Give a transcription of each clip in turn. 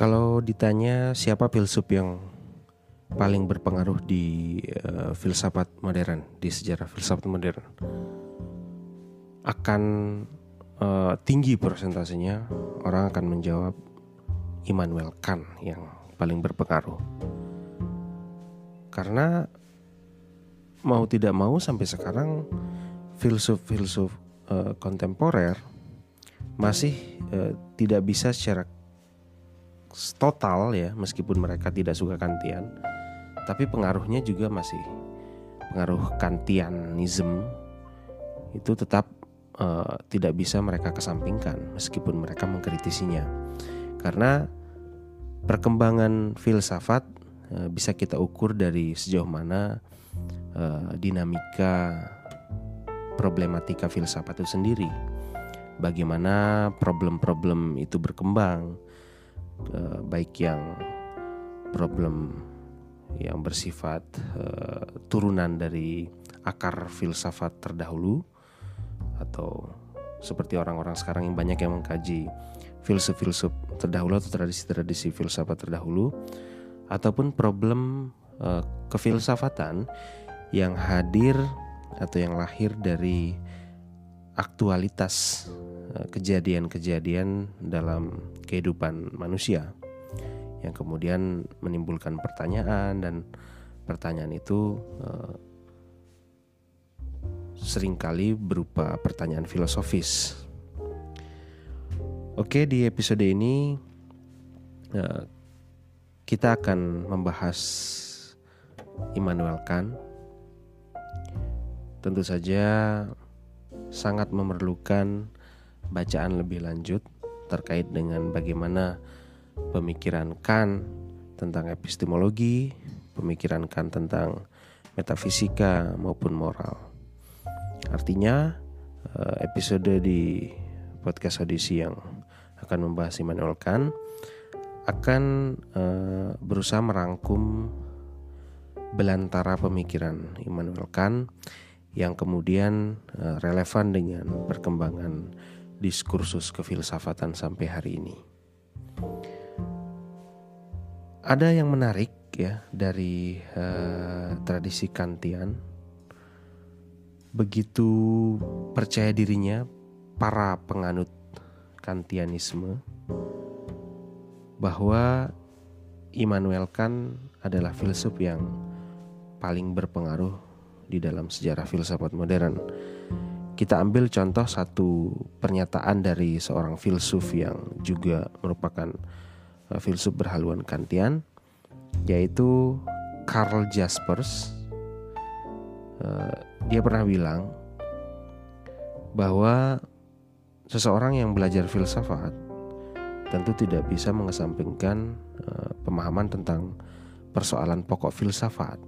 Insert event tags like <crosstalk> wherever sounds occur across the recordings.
Kalau ditanya siapa filsuf yang paling berpengaruh di uh, filsafat modern, di sejarah filsafat modern, akan uh, tinggi persentasenya orang akan menjawab Immanuel Kant yang paling berpengaruh. Karena mau tidak mau sampai sekarang filsuf-filsuf uh, kontemporer masih uh, tidak bisa secara total ya meskipun mereka tidak suka Kantian tapi pengaruhnya juga masih pengaruh Kantianism itu tetap uh, tidak bisa mereka kesampingkan meskipun mereka mengkritisinya. Karena perkembangan filsafat uh, bisa kita ukur dari sejauh mana uh, dinamika problematika filsafat itu sendiri. Bagaimana problem-problem itu berkembang uh, baik yang problem yang bersifat uh, turunan dari akar filsafat terdahulu atau seperti orang-orang sekarang yang banyak yang mengkaji filsuf-filsuf terdahulu atau tradisi-tradisi filsafat terdahulu ataupun problem uh, kefilsafatan yang hadir atau yang lahir dari aktualitas Eh, kejadian-kejadian dalam kehidupan manusia yang kemudian menimbulkan pertanyaan dan pertanyaan itu uh, sering kali berupa pertanyaan filosofis. Oke, di episode ini uh, kita akan membahas Immanuel Kant. Tentu saja sangat memerlukan bacaan lebih lanjut terkait dengan bagaimana pemikiran Kant tentang epistemologi, pemikiran Kant tentang metafisika maupun moral. Artinya eh, episode di podcast audisi yang akan membahas Immanuel Kant akan uh, berusaha merangkum belantara pemikiran Immanuel Kant yang kemudian uh, relevan dengan perkembangan diskursus kefilsafatan sampai hari ini. Ada yang menarik ya dari uh, tradisi Kantian. Begitu percaya dirinya para penganut Kantianisme bahwa Immanuel Kant adalah filsuf yang paling berpengaruh di dalam sejarah filsafat modern kita ambil contoh satu pernyataan dari seorang filsuf yang juga merupakan uh, filsuf berhaluan Kantian yaitu Karl Jaspers uh, dia pernah bilang bahwa seseorang yang belajar filsafat tentu tidak bisa mengesampingkan uh, pemahaman tentang persoalan pokok filsafat.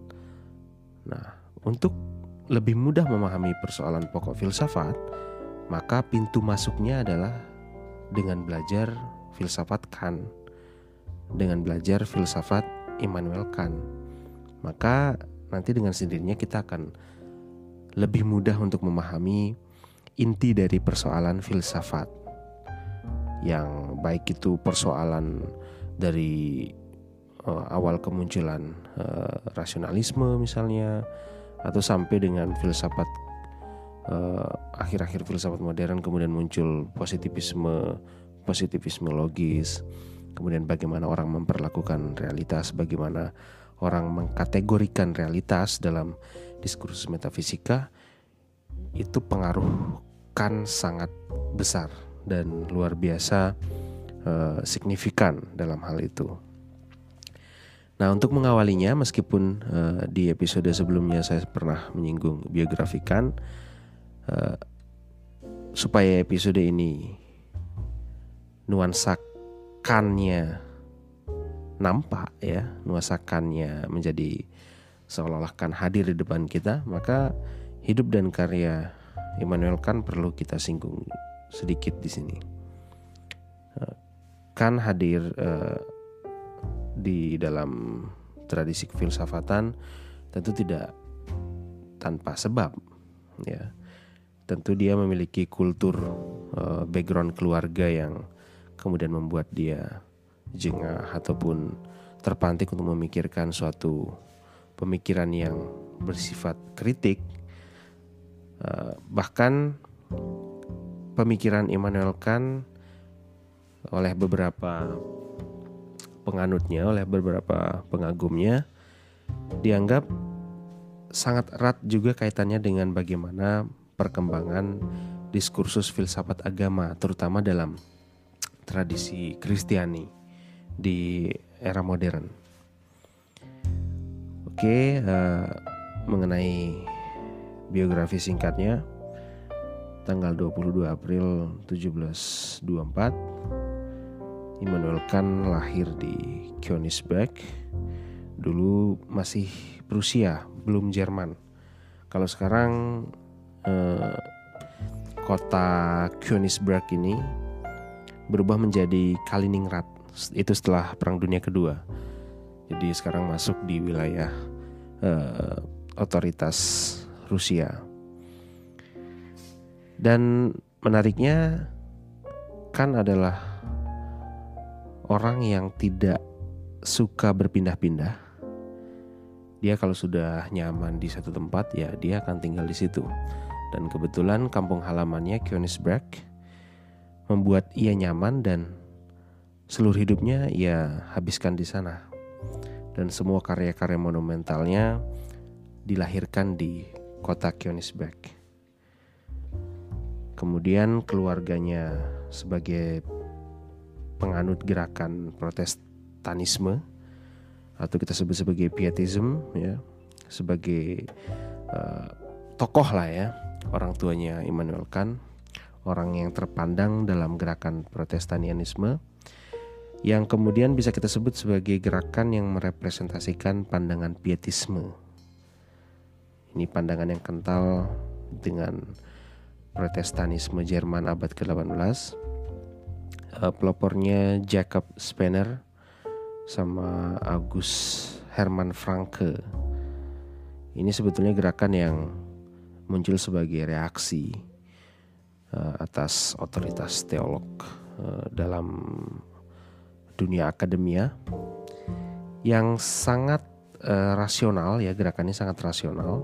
Nah, untuk lebih mudah memahami persoalan pokok filsafat, maka pintu masuknya adalah dengan belajar filsafat Kant, dengan belajar filsafat Immanuel Kant. Maka nanti dengan sendirinya kita akan lebih mudah untuk memahami inti dari persoalan filsafat yang baik itu persoalan dari uh, awal kemunculan uh, rasionalisme misalnya atau sampai dengan filsafat uh, akhir-akhir filsafat modern kemudian muncul positivisme positivisme logis kemudian bagaimana orang memperlakukan realitas bagaimana orang mengkategorikan realitas dalam diskursus metafisika itu pengaruh kan sangat besar dan luar biasa uh, signifikan dalam hal itu. Nah, untuk mengawalinya, meskipun uh, di episode sebelumnya saya pernah menyinggung biografi Kan, uh, supaya episode ini nuansa kannya nampak ya, nuansa kannya menjadi seolah-olah kan hadir di depan kita, maka hidup dan karya Immanuel Kant perlu kita singgung sedikit di sini. Kant hadir uh, di dalam tradisi kefilsafatan tentu tidak tanpa sebab ya. Tentu dia memiliki kultur uh, background keluarga yang kemudian membuat dia jengah ataupun terpantik untuk memikirkan suatu pemikiran yang bersifat kritik. Uh, bahkan pemikiran Immanuel Kant oleh beberapa penganutnya oleh beberapa pengagumnya dianggap sangat erat juga kaitannya dengan bagaimana perkembangan diskursus filsafat agama terutama dalam tradisi Kristiani di era modern. Oke, uh, mengenai biografi singkatnya tanggal 22 April 1724 Immanuel Kant lahir di Königsberg dulu masih Prusia belum Jerman kalau sekarang eh, kota Königsberg ini berubah menjadi Kaliningrad itu setelah Perang Dunia Kedua. Jadi sekarang masuk di wilayah uh, otoritas Rusia. Dan menariknya kan adalah orang yang tidak suka berpindah-pindah. Dia kalau sudah nyaman di satu tempat ya dia akan tinggal di situ. Dan kebetulan kampung halamannya Königsberg membuat ia nyaman dan seluruh hidupnya ia habiskan di sana. Dan semua karya-karya monumentalnya dilahirkan di kota Königsberg. Kemudian keluarganya sebagai penganut gerakan protestanisme atau kita sebut sebagai pietism ya, sebagai uh, tokoh lah ya, orang tuanya Immanuel Kant, orang yang terpandang dalam gerakan protestanianisme yang kemudian bisa kita sebut sebagai gerakan yang merepresentasikan pandangan pietisme. Ini pandangan yang kental dengan protestanisme Jerman abad ke-18. Uh, pelopornya Jacob Spener sama August Hermann Franke. Ini sebetulnya gerakan yang muncul sebagai reaksi uh, atas otoritas teolog uh, dalam dunia akademia yang sangat rasional ya gerakannya sangat rasional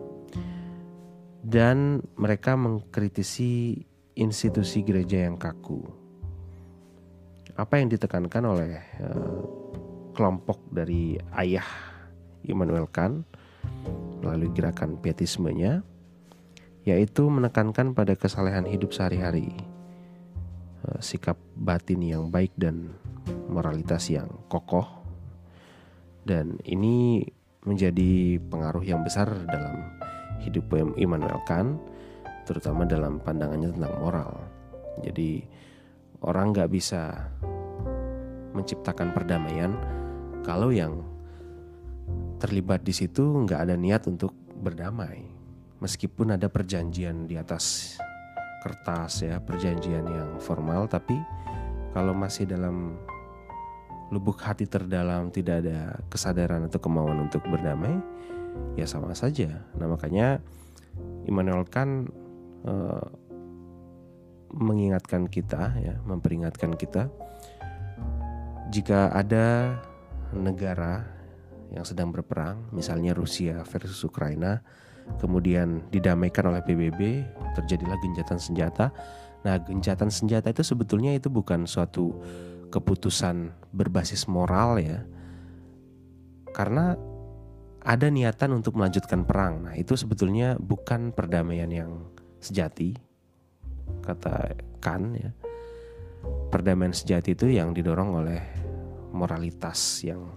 dan mereka mengkritisi institusi gereja yang kaku. Apa yang ditekankan oleh uh, kelompok dari ayah Immanuel Kant melalui gerakan pietismenya yaitu menekankan pada kesalehan hidup sehari-hari, uh, sikap batin yang baik dan moralitas yang kokoh. Dan ini menjadi pengaruh yang besar dalam hidup Immanuel Kant terutama dalam pandangannya tentang moral. Jadi orang nggak bisa menciptakan perdamaian kalau yang terlibat di situ nggak ada niat untuk berdamai meskipun ada perjanjian di atas kertas ya perjanjian yang formal tapi kalau masih dalam lubuk hati terdalam tidak ada kesadaran atau kemauan untuk berdamai, ya sama saja. Nah makanya Immanuel Kant uh, mengingatkan kita, ya, memperingatkan kita jika ada negara yang sedang berperang, misalnya Rusia versus Ukraina, kemudian didamaikan oleh PBB, terjadilah gencatan senjata. Nah, gencatan senjata itu sebetulnya itu bukan suatu keputusan berbasis moral ya. Karena ada niatan untuk melanjutkan perang. Nah, itu sebetulnya bukan perdamaian yang sejati. Kata Kan ya. Perdamaian sejati itu yang didorong oleh moralitas yang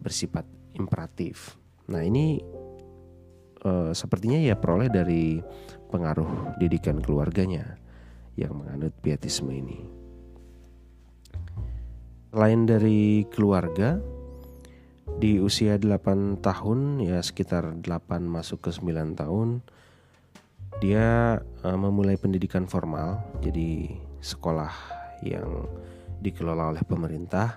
bersifat imperatif. Nah, ini uh, sepertinya ya peroleh dari pengaruh didikan keluarganya yang menganut pietisme ini. Lain dari keluarga, di usia 8 tahun ya sekitar 8 masuk ke 9 tahun dia uh, memulai pendidikan formal jadi sekolah yang dikelola oleh pemerintah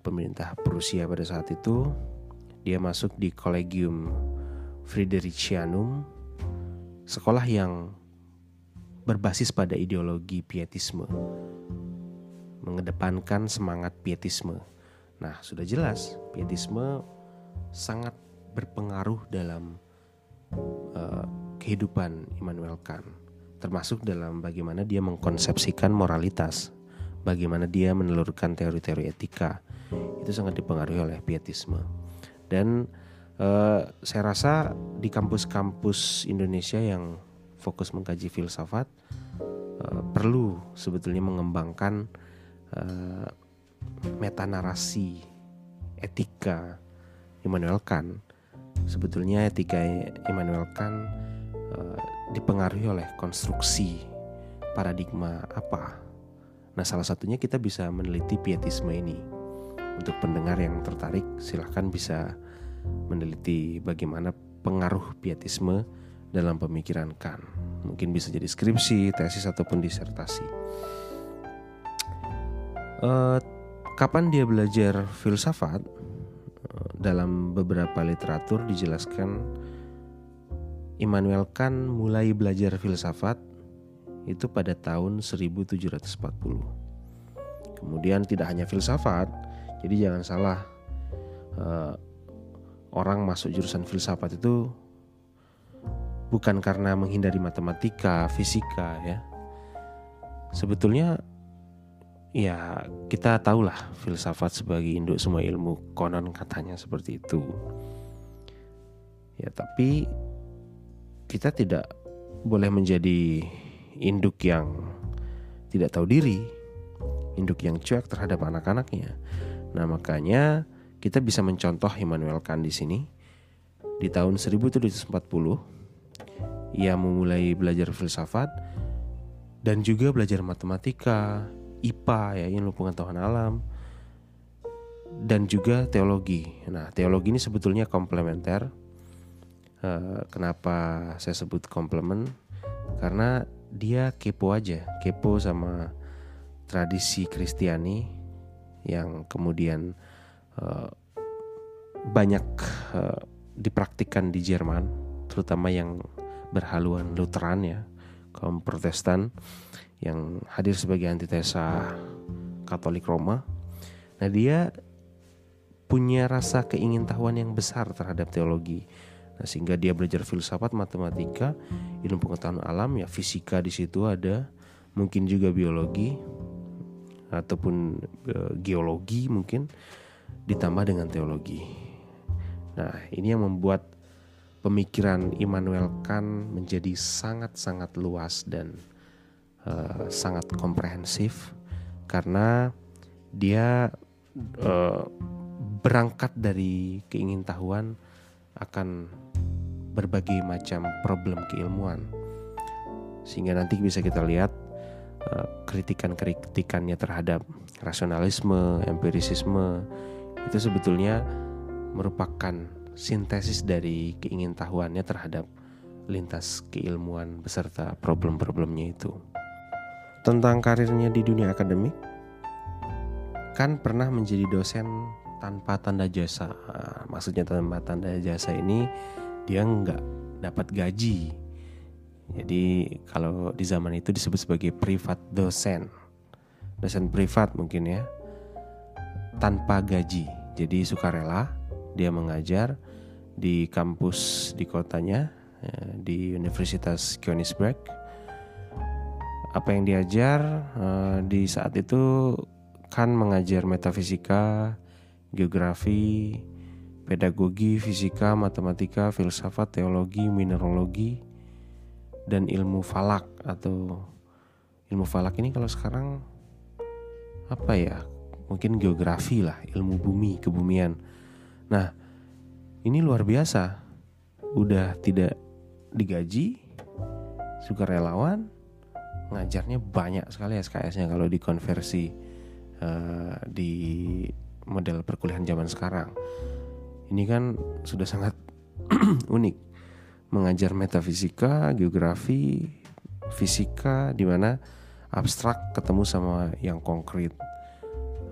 pemerintah Prusia pada saat itu dia masuk di Collegium Fridericianum sekolah yang berbasis pada ideologi pietisme mengedepankan semangat pietisme. Nah, sudah jelas pietisme sangat berpengaruh dalam uh, kehidupan Immanuel Kant, termasuk dalam bagaimana dia mengkonsepsikan moralitas, bagaimana dia menelurkan teori-teori etika. Itu sangat dipengaruhi oleh pietisme. Dan uh, saya rasa di kampus-kampus Indonesia yang fokus mengkaji filsafat uh, perlu sebetulnya mengembangkan uh, metanarasi etika Immanuel Kant sebetulnya etika Immanuel Kant uh, dipengaruhi oleh konstruksi paradigma apa. Nah salah satunya kita bisa meneliti pietisme ini. Untuk pendengar yang tertarik silahkan bisa meneliti bagaimana pengaruh pietisme dalam pemikiran Kant. Mungkin bisa jadi skripsi tesis ataupun disertasi. Uh, kapan dia belajar filsafat? Eh, dalam beberapa literatur dijelaskan Immanuel Kant mulai belajar filsafat itu pada tahun 1740. Kemudian tidak hanya filsafat, jadi jangan salah uh, orang masuk jurusan filsafat itu bukan karena menghindari matematika, fisika ya. Sebetulnya ya kita tahulah filsafat sebagai induk semua ilmu konon katanya seperti itu ya tapi kita tidak boleh menjadi induk yang tidak tahu diri induk yang cuek terhadap anak-anaknya nah makanya kita bisa mencontoh Immanuel Kant di sini di tahun 1740 ia memulai belajar filsafat dan juga belajar matematika, IPA ya ilmu pengetahuan alam dan juga teologi. Nah teologi ini sebetulnya komplementer. Uh, kenapa saya sebut komplement? Karena dia kepo aja, kepo sama tradisi Kristiani yang kemudian uh, banyak uh, dipraktikkan di Jerman, terutama yang berhaluan Lutheran ya, kaum Protestan yang hadir sebagai antitesa Katolik Roma. Nah, dia punya rasa keingintahuan yang besar terhadap teologi. Nah, sehingga dia belajar filsafat, matematika, ilmu pengetahuan alam, ya fisika di situ ada, mungkin juga biologi ataupun e, geologi mungkin ditambah dengan teologi. Nah, ini yang membuat pemikiran Immanuel Kant menjadi sangat-sangat luas dan uh, sangat komprehensif karena dia uh, berangkat dari keingintahuan akan berbagai macam problem keilmuan sehingga nanti bisa kita lihat uh, kritikan-kritikannya terhadap rasionalisme, empirisisme itu sebetulnya merupakan sintesis dari keingintahuannya terhadap lintas keilmuan beserta problem-problemnya itu tentang karirnya di dunia akademik, kan pernah menjadi dosen tanpa tanda jasa. Nah, maksudnya tanpa tanda jasa ini dia nggak dapat gaji. Jadi kalau di zaman itu disebut sebagai privat dosen, dosen privat mungkin ya, tanpa gaji. Jadi sukarela dia mengajar di kampus di kotanya ya, di Universitas Königsberg apa yang diajar uh, di saat itu kan mengajar metafisika, geografi, pedagogi, fisika, matematika, filsafat, teologi, mineralogi, dan ilmu falak atau ilmu falak ini kalau sekarang apa ya? Mungkin geografi lah, ilmu bumi, kebumian. Nah, ini luar biasa. Udah tidak digaji, sukarelawan, ngajarnya banyak sekali SKS-nya kalau dikonversi uh, di model perkuliahan zaman sekarang. Ini kan sudah sangat <clears throat> unik mengajar metafisika, geografi, fisika di mana abstrak ketemu sama yang konkret.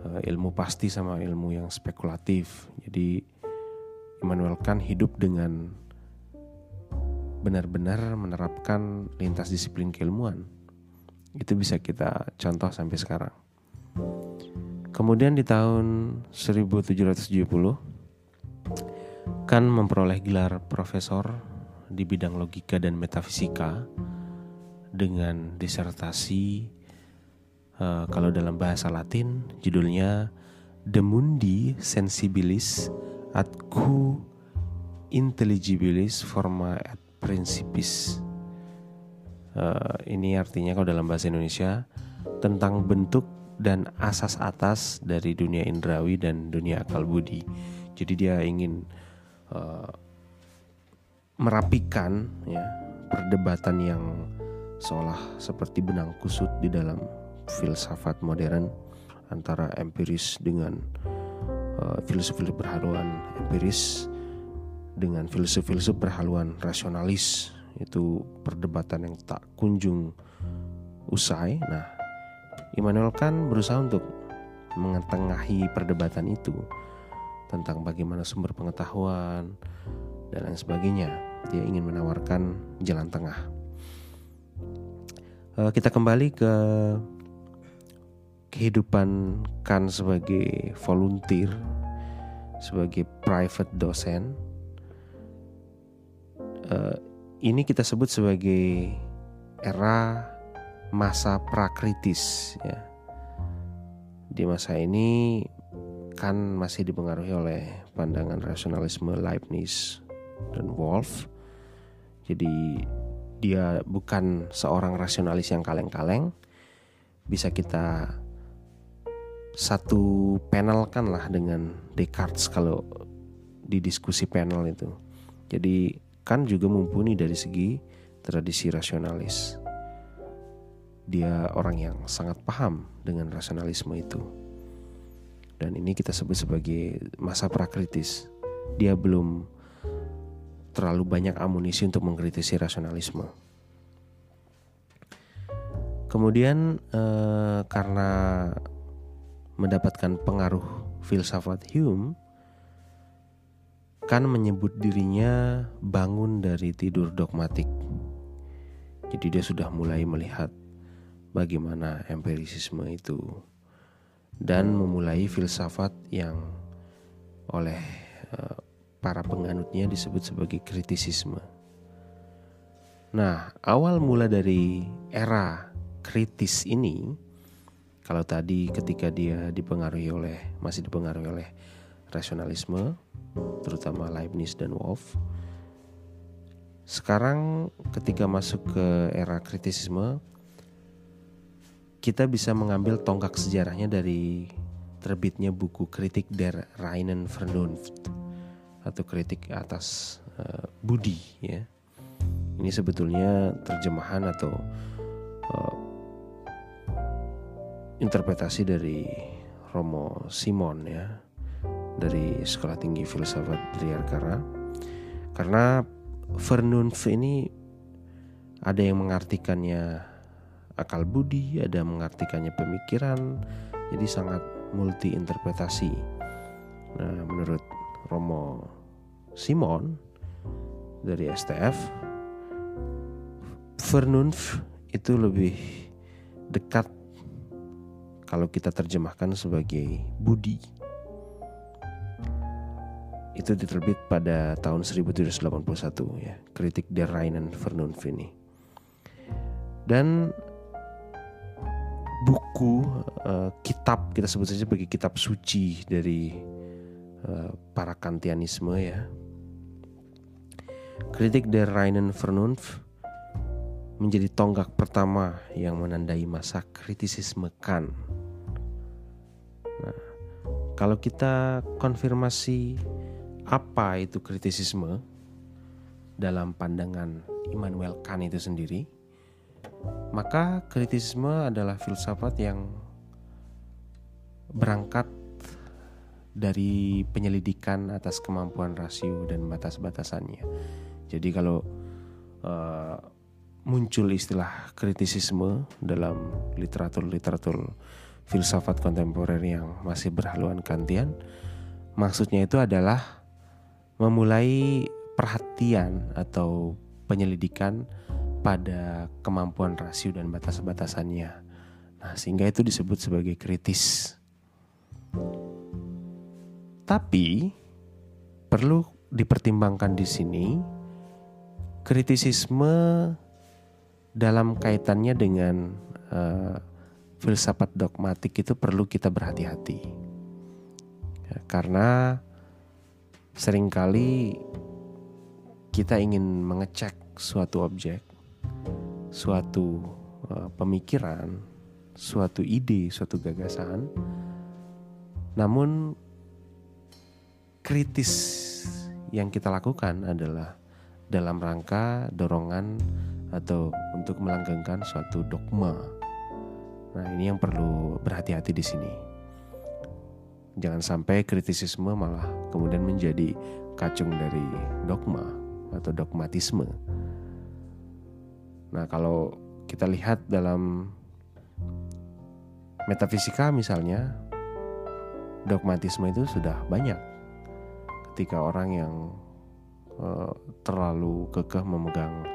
Uh, ilmu pasti sama ilmu yang spekulatif. Jadi Immanuel Kant hidup dengan benar-benar menerapkan lintas disiplin keilmuan itu bisa kita contoh sampai sekarang. Kemudian di tahun 1770 Kant memperoleh gelar profesor di bidang logika dan metafisika dengan disertasi uh, kalau dalam bahasa Latin judulnya De Mundi Sensibilis ad Cu Intelligibilis Forma et Principis. Uh, ini artinya kalau dalam bahasa Indonesia tentang bentuk dan asas atas dari dunia indrawi dan dunia akal budi. Jadi dia ingin uh, merapikan ya perdebatan yang seolah seperti benang kusut di dalam filsafat modern antara empiris dengan uh, filsuf-filsuf berhaluan empiris dengan filsuf-filsuf berhaluan rasionalis itu perdebatan yang tak kunjung usai. Nah, Immanuel Kant berusaha untuk mengetengahi perdebatan itu tentang bagaimana sumber pengetahuan dan lain sebagainya. Dia ingin menawarkan jalan tengah. Eh, kita kembali ke kehidupan Kant sebagai volunteer, sebagai private dosen. Eh, ini kita sebut sebagai era masa prakritis ya. Di masa ini kan masih dipengaruhi oleh pandangan rasionalisme Leibniz dan Wolff. Jadi dia bukan seorang rasionalis yang kaleng-kaleng. Bisa kita satu panel kan lah dengan Descartes kalau di diskusi panel itu. Jadi kan juga mumpuni dari segi tradisi rasionalis dia orang yang sangat paham dengan rasionalisme itu. Dan ini kita sebut sebagai masa prakritis. Dia belum terlalu banyak amunisi untuk mengkritisi rasionalisme. Kemudian eh, karena mendapatkan pengaruh filsafat Hume, kan menyebut dirinya bangun dari tidur dogmatik. Jadi dia sudah mulai melihat bagaimana empirisisme itu dan memulai filsafat yang oleh uh, para penganutnya disebut sebagai kritisisme. Nah, awal mula dari era kritis ini kalau tadi ketika dia dipengaruhi oleh masih dipengaruhi oleh rasionalisme terutama Leibniz dan Wolff sekarang ketika masuk ke era kritisisme kita bisa mengambil tonggak sejarahnya dari terbitnya buku kritik der Reinen Vernunft atau kritik atas uh, budi ya. Ini sebetulnya terjemahan atau uh, interpretasi dari Romo Simon ya dari Sekolah Tinggi Filsafat Triarkara karena Vernunft ini ada yang mengartikannya akal budi, ada mengartikannya pemikiran, jadi sangat multi interpretasi. Nah, menurut Romo Simon dari STF, Vernunf itu lebih dekat kalau kita terjemahkan sebagai budi. Itu diterbit pada tahun 1781 ya, kritik der Reinen Vernunf ini. Dan buku uh, kitab kita sebut saja sebagai kitab suci dari uh, para Kantianisme ya. Kritik der Reinen Vernunft menjadi tonggak pertama yang menandai masa kritisisme Kant. Nah, kalau kita konfirmasi apa itu kritisisme dalam pandangan Immanuel Kant itu sendiri, maka kritisisme adalah filsafat yang berangkat dari penyelidikan atas kemampuan rasio dan batas-batasannya. Jadi kalau uh, muncul istilah kritisisme dalam literatur-literatur filsafat kontemporer yang masih berhaluan kantian, maksudnya itu adalah memulai perhatian atau penyelidikan pada kemampuan rasio dan batas-batasannya. Nah, sehingga itu disebut sebagai kritis. Tapi perlu dipertimbangkan di sini kritisisme dalam kaitannya dengan uh, filsafat dogmatik itu perlu kita berhati-hati. Ya, karena sering kali kita ingin mengecek suatu objek, suatu uh, pemikiran, suatu ide, suatu gagasan, namun kritis yang kita lakukan adalah dalam rangka dorongan atau untuk melanggengkan suatu dogma. Nah, ini yang perlu berhati-hati di sini. Jangan sampai kritisisme malah kemudian menjadi kacung dari dogma atau dogmatisme. Nah, kalau kita lihat dalam metafisika misalnya, dogmatisme itu sudah banyak. Ketika orang yang uh, terlalu kekeh memegang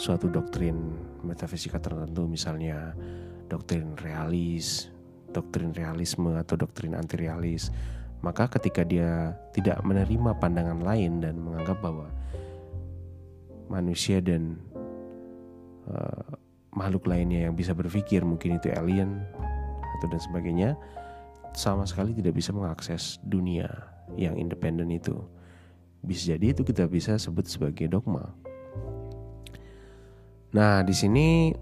suatu doktrin metafisika tertentu misalnya doktrin realis, doktrin realisme atau doktrin anti realis, maka ketika dia tidak menerima pandangan lain dan menganggap bahwa manusia dan uh, makhluk lainnya yang bisa berpikir mungkin itu alien atau dan sebagainya sama sekali tidak bisa mengakses dunia yang independen itu. Bisa jadi itu kita bisa sebut sebagai dogma. Nah, di sini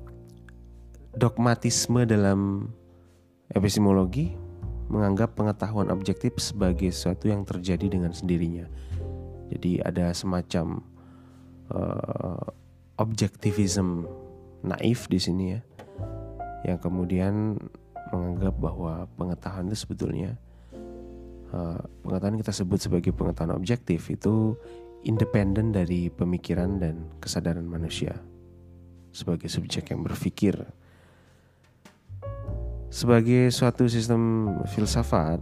dogmatisme dalam epistemologi menganggap pengetahuan objektif sebagai sesuatu yang terjadi dengan sendirinya. Jadi ada semacam uh, objektivism naif di sini ya, yang kemudian menganggap bahwa pengetahuan itu sebetulnya uh, pengetahuan kita sebut sebagai pengetahuan objektif itu independen dari pemikiran dan kesadaran manusia sebagai subjek yang berpikir. Sebagai suatu sistem filsafat,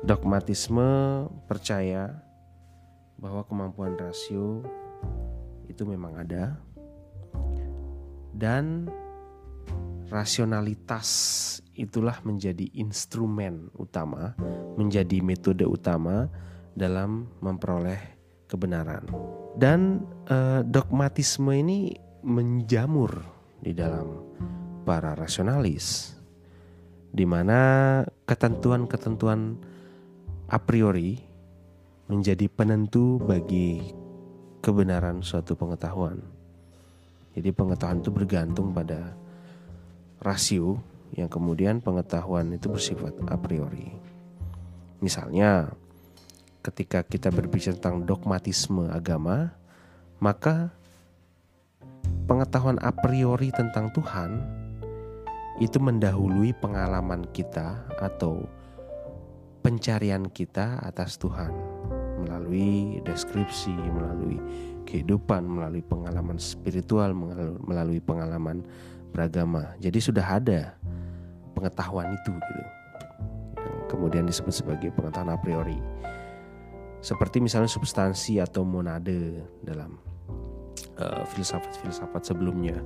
dogmatisme percaya bahwa kemampuan rasio itu memang ada dan rasionalitas itulah menjadi instrumen utama, menjadi metode utama dalam memperoleh kebenaran. Dan eh, dogmatisme ini menjamur di dalam para rasionalis, di mana ketentuan-ketentuan a priori menjadi penentu bagi kebenaran suatu pengetahuan. Jadi pengetahuan itu bergantung pada rasio yang kemudian pengetahuan itu bersifat a priori. Misalnya, ketika kita berbicara tentang dogmatisme agama, maka pengetahuan a priori tentang Tuhan itu mendahului pengalaman kita atau pencarian kita atas Tuhan melalui deskripsi, melalui kehidupan, melalui pengalaman spiritual, melalui pengalaman beragama. Jadi sudah ada pengetahuan itu gitu. Yang kemudian disebut sebagai pengetahuan a priori. Seperti misalnya substansi atau monade dalam uh, filsafat-filsafat sebelumnya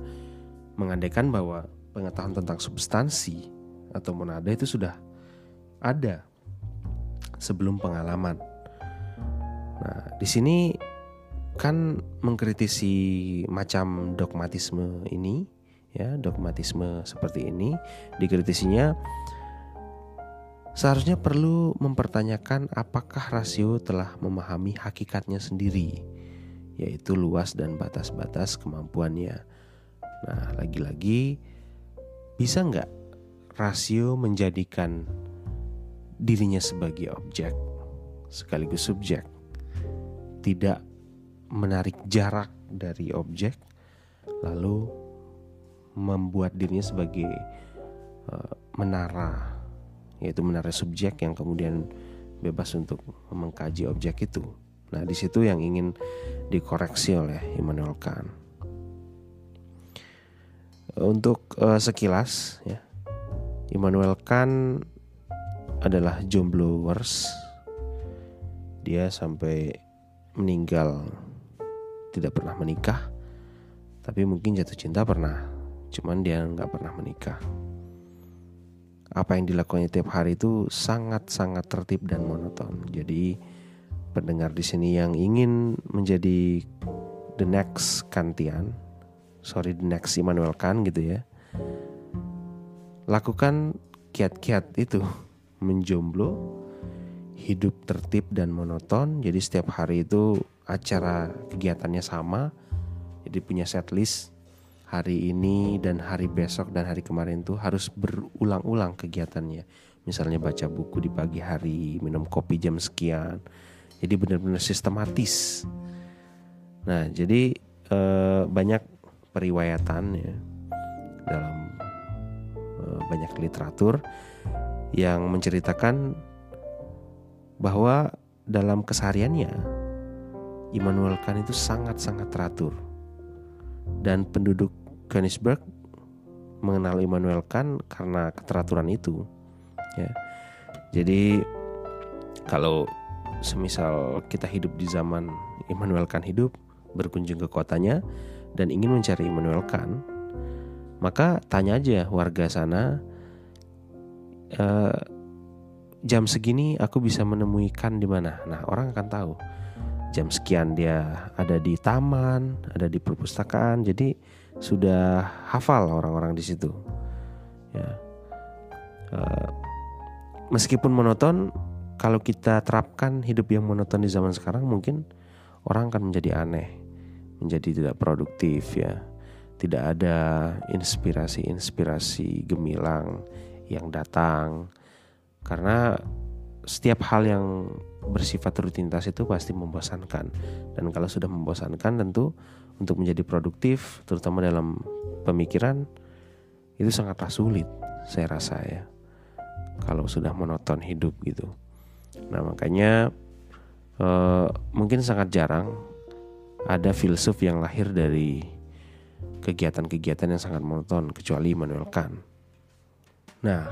mengandaikan bahwa pengetahuan tentang substansi atau monade itu sudah ada sebelum pengalaman. Nah, di sini kan mengkritisi macam dogmatisme ini ya dogmatisme seperti ini. Dikritisinya seharusnya perlu mempertanyakan apakah rasio telah memahami hakikatnya sendiri yaitu luas dan batas-batas kemampuannya. Nah lagi-lagi bisa nggak rasio menjadikan dirinya sebagai objek sekaligus subjek? Tidak menarik jarak dari objek lalu membuat dirinya sebagai uh, menara yaitu menara subjek yang kemudian bebas untuk mengkaji objek itu. Nah, di situ yang ingin dikoreksi oleh Immanuel Kant. Untuk uh, sekilas ya, Immanuel Kant adalah jombloers. Dia sampai meninggal tidak pernah menikah, tapi mungkin jatuh cinta pernah cuman dia nggak pernah menikah apa yang dilakukannya tiap hari itu sangat-sangat tertib dan monoton. Jadi pendengar di sini yang ingin menjadi the next Kantian, sorry the next Immanuel Kant gitu ya. Lakukan kiat-kiat itu menjomblo, hidup tertib dan monoton. Jadi setiap hari itu acara kegiatannya sama. Jadi punya set list hari ini dan hari besok dan hari kemarin tuh harus berulang-ulang kegiatannya. Misalnya baca buku di pagi hari, minum kopi jam sekian. Jadi benar-benar sistematis. Nah, jadi eh, banyak periwayatan ya dalam eh, banyak literatur yang menceritakan bahwa dalam kesehariannya Immanuel Kant itu sangat-sangat teratur. Dan penduduk Königsberg mengenal Immanuel Kant karena keteraturan itu ya. Jadi kalau semisal kita hidup di zaman Immanuel Kant hidup berkunjung ke kotanya dan ingin mencari Immanuel Kant maka tanya aja warga sana e, jam segini aku bisa menemui Kant di mana? Nah orang akan tahu jam sekian dia ada di taman, ada di perpustakaan, jadi sudah hafal orang-orang di situ. Ya. Uh, meskipun monoton, kalau kita terapkan hidup yang monoton di zaman sekarang, mungkin orang akan menjadi aneh, menjadi tidak produktif ya. Tidak ada inspirasi-inspirasi gemilang yang datang karena setiap hal yang bersifat rutinitas itu pasti membosankan. Dan kalau sudah membosankan tentu untuk menjadi produktif terutama dalam pemikiran itu sangatlah sulit saya rasa ya. Kalau sudah monoton hidup gitu. Nah makanya eh, mungkin sangat jarang ada filsuf yang lahir dari kegiatan-kegiatan yang sangat monoton kecuali Immanuel Kant. Nah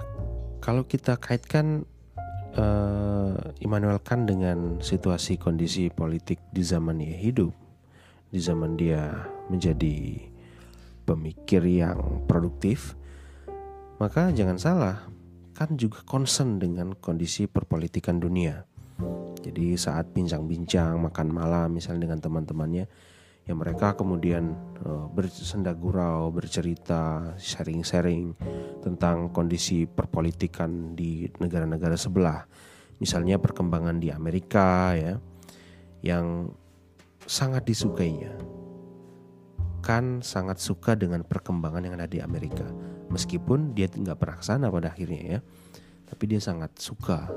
kalau kita kaitkan uh, Immanuel Kant dengan situasi kondisi politik di zaman dia hidup, di zaman dia menjadi pemikir yang produktif, maka jangan salah, kan juga concern dengan kondisi perpolitikan dunia. Jadi saat bincang-bincang makan malam misalnya dengan teman-temannya, ya mereka kemudian uh, bersenda bercerita, sharing-sharing tentang kondisi perpolitikan di negara-negara sebelah. Misalnya perkembangan di Amerika ya yang sangat disukainya. Kan sangat suka dengan perkembangan yang ada di Amerika. Meskipun dia nggak pernah ke sana pada akhirnya ya. Tapi dia sangat suka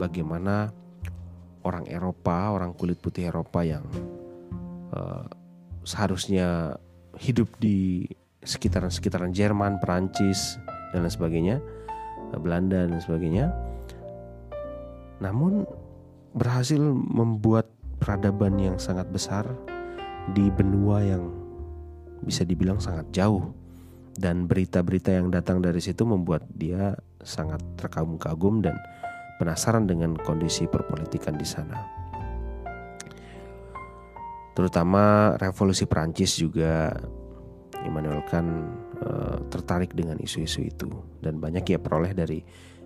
bagaimana orang Eropa, orang kulit putih Eropa yang uh, seharusnya hidup di sekitaran-sekitaran Jerman, Perancis dan lain sebagainya, eh, Belanda dan sebagainya. Namun berhasil membuat peradaban yang sangat besar di benua yang bisa dibilang sangat jauh dan berita-berita yang datang dari situ membuat dia sangat terkagum-kagum dan penasaran dengan kondisi perpolitikan di sana terutama revolusi Prancis juga Immanuel Kant uh, tertarik dengan isu-isu itu. Dan banyak ia peroleh dari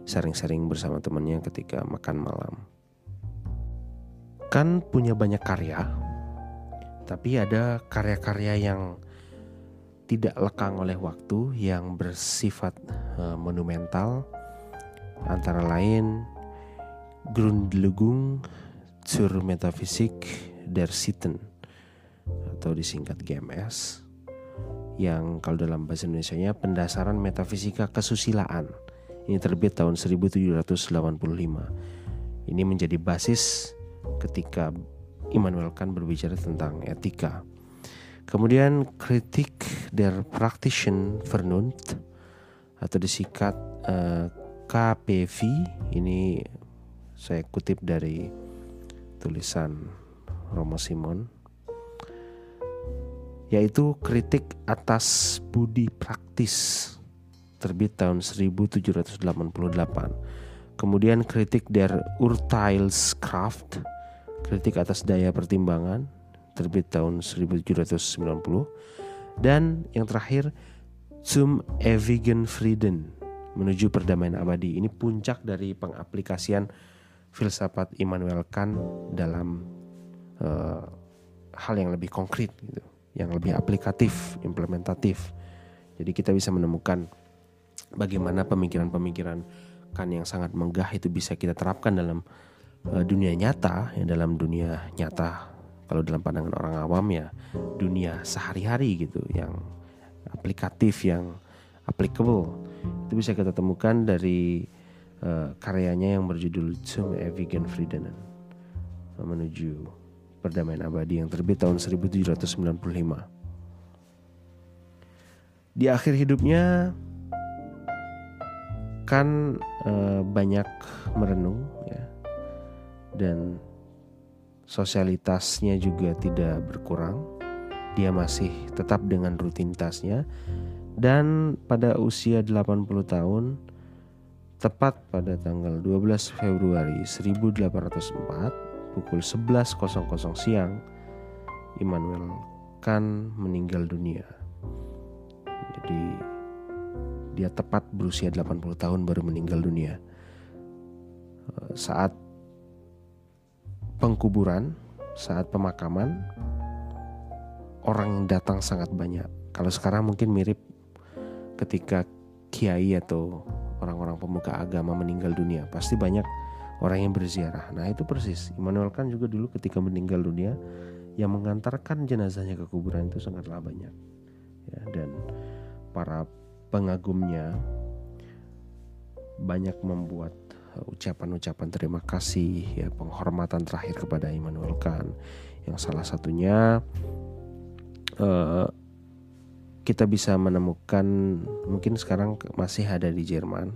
sharing-sharing bersama temannya ketika makan malam. Kan punya banyak karya, tapi ada karya-karya yang tidak lekang oleh waktu yang bersifat uh, monumental. Antara lain Grundlegung zur Metaphysik der Sitten atau disingkat GMS yang kalau dalam bahasa Indonesia-nya pendasaran metafisika kesusilaan. Ini terbit tahun 1785. Ini menjadi basis ketika Immanuel Kant berbicara tentang etika. Kemudian kritik der praktischen Vernunft atau disingkat eh, KPV ini saya kutip dari tulisan Romo Simon yaitu kritik atas budi praktis terbit tahun 1788. Kemudian kritik der Urteilskraft, kritik atas daya pertimbangan terbit tahun 1790 dan yang terakhir Zum ewigen Frieden menuju perdamaian abadi. Ini puncak dari pengaplikasian filsafat Immanuel Kant dalam uh, hal yang lebih konkret gitu, yang lebih aplikatif, implementatif. Jadi kita bisa menemukan bagaimana pemikiran-pemikiran Kant yang sangat megah itu bisa kita terapkan dalam uh, dunia nyata, ya dalam dunia nyata. Kalau dalam pandangan orang awam ya dunia sehari-hari gitu yang aplikatif yang applicable itu bisa kita temukan dari uh, karyanya yang berjudul Zum Ewigen Frieden menuju perdamaian abadi yang terbit tahun 1795. Di akhir hidupnya kan uh, banyak merenung ya dan sosialitasnya juga tidak berkurang. Dia masih tetap dengan rutinitasnya dan pada usia 80 tahun tepat pada tanggal 12 Februari 1804 pukul 11.00 siang Immanuel Kant meninggal dunia. Jadi dia tepat berusia 80 tahun baru meninggal dunia. Saat pengkuburan, saat pemakaman orang yang datang sangat banyak. Kalau sekarang mungkin mirip ketika kiai atau orang-orang pemuka agama meninggal dunia pasti banyak orang yang berziarah. Nah itu persis. Immanuel kan juga dulu ketika meninggal dunia yang mengantarkan jenazahnya ke kuburan itu sangatlah banyak. Ya dan para pengagumnya banyak membuat ucapan-ucapan terima kasih ya penghormatan terakhir kepada Immanuel Kant. Yang salah satunya uh, kita bisa menemukan mungkin sekarang masih ada di Jerman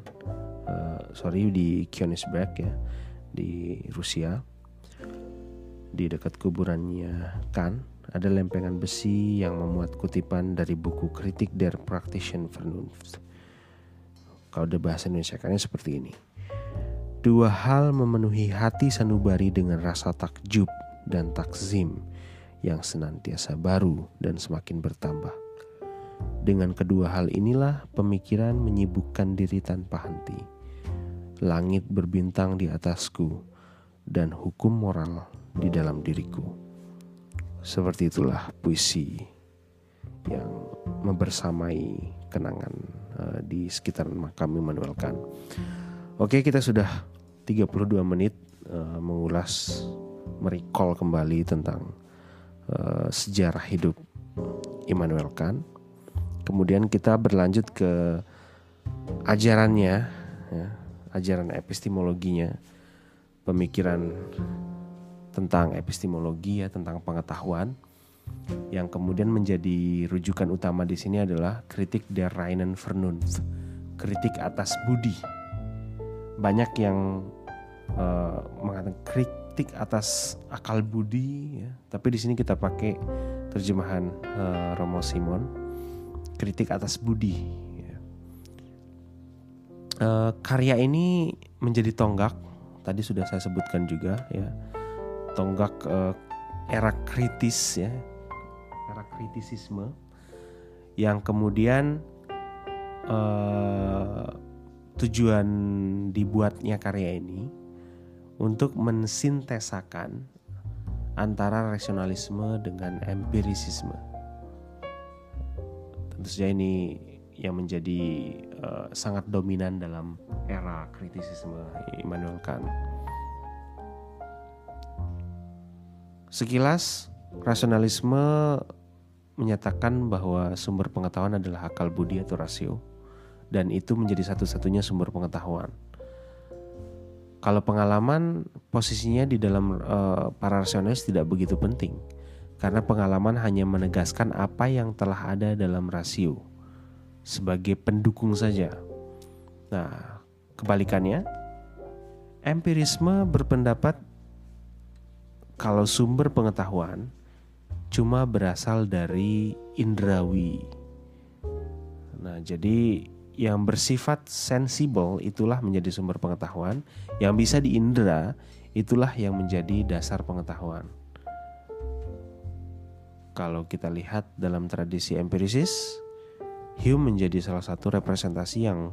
uh, sorry di Königsberg ya di Rusia. Di dekat kuburannya Kan ada lempengan besi yang memuat kutipan dari buku kritik der Praktischen Vernunft. Kalau ada bahasa Indonesia kan seperti ini. Dua hal memenuhi hati sanubari dengan rasa takjub dan takzim yang senantiasa baru dan semakin bertambah. Dengan kedua hal inilah pemikiran menyibukkan diri tanpa henti. Langit berbintang di atasku dan hukum moral di dalam diriku. Seperti itulah puisi yang membersamai kenangan uh, di sekitar makam Immanuel Kant. Oke, kita sudah 32 menit uh, mengulas merecall kembali tentang uh, sejarah hidup Immanuel Kant Kemudian kita berlanjut ke ajarannya, ya, ajaran epistemologinya, pemikiran tentang epistemologi ya, tentang pengetahuan. Yang kemudian menjadi rujukan utama di sini adalah kritik der reinen Vernunft, kritik atas budi. Banyak yang uh, mengatakan kritik atas akal budi, ya. tapi di sini kita pakai terjemahan uh, Romo Simon kritik atas budi. Uh, karya ini menjadi tonggak, tadi sudah saya sebutkan juga ya, tonggak uh, era kritis ya, era kritisisme yang kemudian uh, tujuan dibuatnya karya ini untuk mensintesakan antara rasionalisme dengan empirisisme. Tentu saja ini yang menjadi uh, sangat dominan dalam era kritisisme Immanuel Kant. Sekilas, rasionalisme menyatakan bahwa sumber pengetahuan adalah akal budi atau rasio, dan itu menjadi satu-satunya sumber pengetahuan. Kalau pengalaman, posisinya di dalam uh, para rasionalis tidak begitu penting karena pengalaman hanya menegaskan apa yang telah ada dalam rasio sebagai pendukung saja. Nah, kebalikannya, empirisme berpendapat kalau sumber pengetahuan cuma berasal dari indrawi. Nah, jadi yang bersifat sensibel itulah menjadi sumber pengetahuan, yang bisa diindra itulah yang menjadi dasar pengetahuan kalau kita lihat dalam tradisi empirisis, Hume menjadi salah satu representasi yang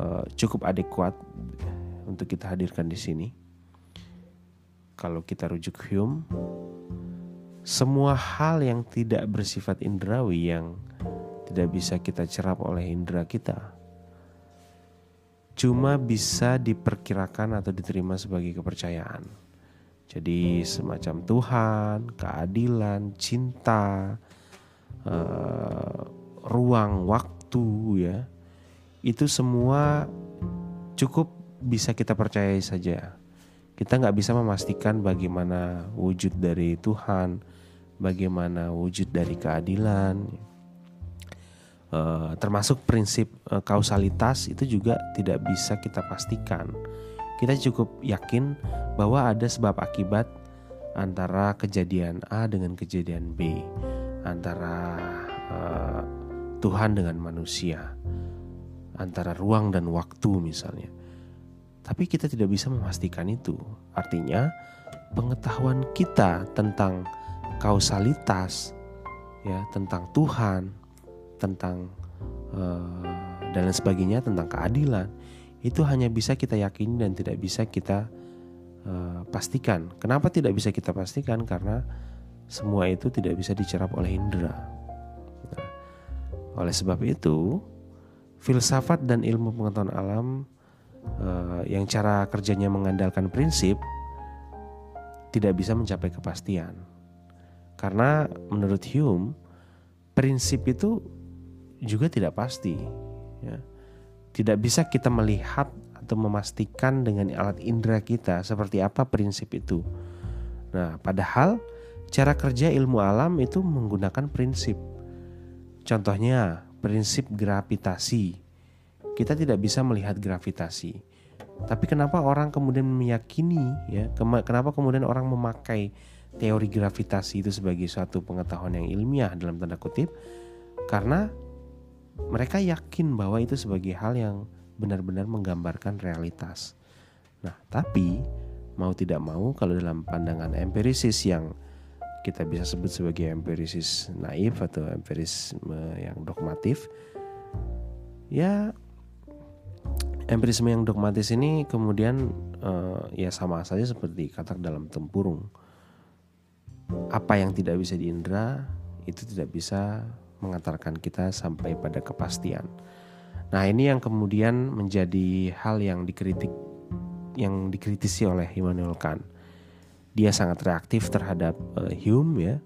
uh, cukup adekuat untuk kita hadirkan di sini. Kalau kita rujuk Hume, semua hal yang tidak bersifat indrawi yang tidak bisa kita cerap oleh indera kita cuma bisa diperkirakan atau diterima sebagai kepercayaan. Jadi semacam Tuhan, keadilan, cinta, uh, ruang, waktu ya. Itu semua cukup bisa kita percayai saja. Kita nggak bisa memastikan bagaimana wujud dari Tuhan, bagaimana wujud dari keadilan, uh, termasuk prinsip uh, kausalitas itu juga tidak bisa kita pastikan. Kita cukup yakin bahwa ada sebab akibat antara kejadian A dengan kejadian B, antara uh, Tuhan dengan manusia, antara ruang dan waktu misalnya. Tapi kita tidak bisa memastikan itu. Artinya, pengetahuan kita tentang kausalitas ya, tentang Tuhan, tentang uh, dan lain sebagainya tentang keadilan itu hanya bisa kita yakini dan tidak bisa kita uh, pastikan. Kenapa tidak bisa kita pastikan? Karena semua itu tidak bisa dicerap oleh indera. Oleh sebab itu, filsafat dan ilmu pengetahuan alam uh, yang cara kerjanya mengandalkan prinsip tidak bisa mencapai kepastian. Karena menurut Hume, prinsip itu juga tidak pasti. Ya. Tidak bisa kita melihat atau memastikan dengan alat indera kita seperti apa prinsip itu. Nah, padahal cara kerja ilmu alam itu menggunakan prinsip. Contohnya, prinsip gravitasi. Kita tidak bisa melihat gravitasi. Tapi kenapa orang kemudian meyakini ya, kenapa kemudian orang memakai teori gravitasi itu sebagai suatu pengetahuan yang ilmiah dalam tanda kutip? Karena mereka yakin bahwa itu sebagai hal yang benar-benar menggambarkan realitas. Nah, tapi mau tidak mau kalau dalam pandangan empirisis yang kita bisa sebut sebagai empirisis naif atau empirisme yang dogmatif, ya empirisme yang dogmatis ini kemudian uh, ya sama saja seperti kata dalam tempurung. Apa yang tidak bisa diindra itu tidak bisa mengantarkan kita sampai pada kepastian. Nah, ini yang kemudian menjadi hal yang dikritik yang dikritisi oleh Immanuel Kant. Dia sangat reaktif terhadap uh, Hume ya.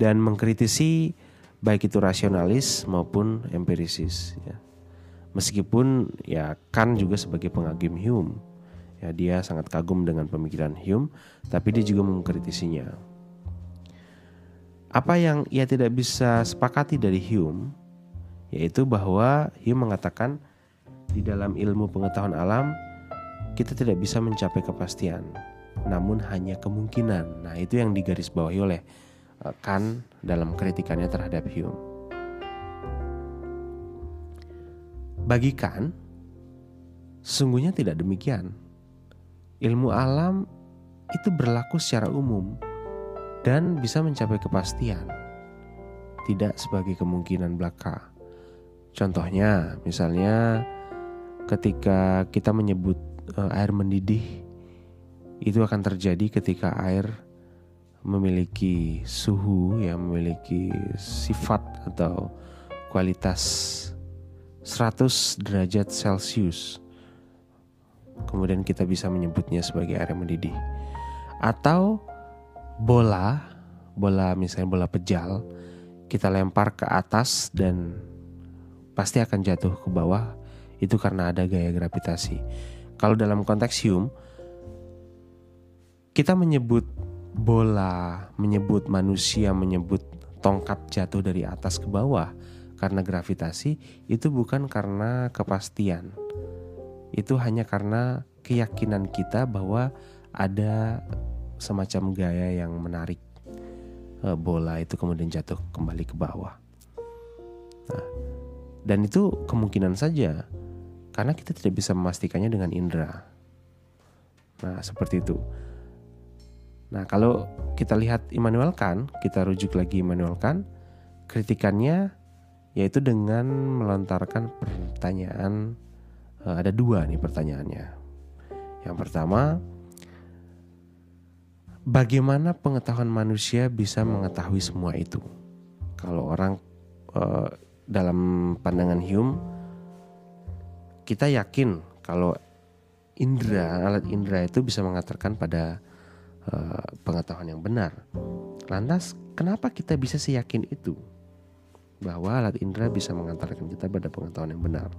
Dan mengkritisi baik itu rasionalis maupun empirisis ya. Meskipun ya Kant juga sebagai pengagum Hume ya dia sangat kagum dengan pemikiran Hume tapi dia juga mengkritisinya. Apa yang ia tidak bisa sepakati dari Hume yaitu bahwa Hume mengatakan di dalam ilmu pengetahuan alam kita tidak bisa mencapai kepastian namun hanya kemungkinan. Nah, itu yang digarisbawahi oleh eh, Kant dalam kritikannya terhadap Hume. Bagi Kant, sesungguhnya tidak demikian. Ilmu alam itu berlaku secara umum dan bisa mencapai kepastian, tidak sebagai kemungkinan belaka. Contohnya, misalnya ketika kita menyebut uh, air mendidih, itu akan terjadi ketika air memiliki suhu yang memiliki sifat atau kualitas 100 derajat Celcius. Kemudian kita bisa menyebutnya sebagai air mendidih. Atau bola, bola misalnya bola pejal, kita lempar ke atas dan pasti akan jatuh ke bawah itu karena ada gaya gravitasi. Kalau dalam konteks Hume, kita menyebut bola, menyebut manusia, menyebut tongkat jatuh dari atas ke bawah karena gravitasi itu bukan karena kepastian. Itu hanya karena keyakinan kita bahwa ada semacam gaya yang menarik uh, bola itu kemudian jatuh kembali ke bawah. Nah, dan itu kemungkinan saja karena kita tidak bisa memastikannya dengan indera. Nah, seperti itu. Nah, kalau kita lihat Immanuel Kant, kita rujuk lagi Immanuel Kant, kritikannya yaitu dengan melontarkan pertanyaan uh, ada dua nih pertanyaannya. Yang pertama, bagaimana pengetahuan manusia bisa mengetahui semua itu? Kalau orang uh, dalam pandangan Hume, kita yakin kalau indera alat indera itu bisa mengatakan pada uh, pengetahuan yang benar. Lantas, kenapa kita bisa seyakin itu bahwa alat indera bisa mengantarkan kita pada pengetahuan yang benar?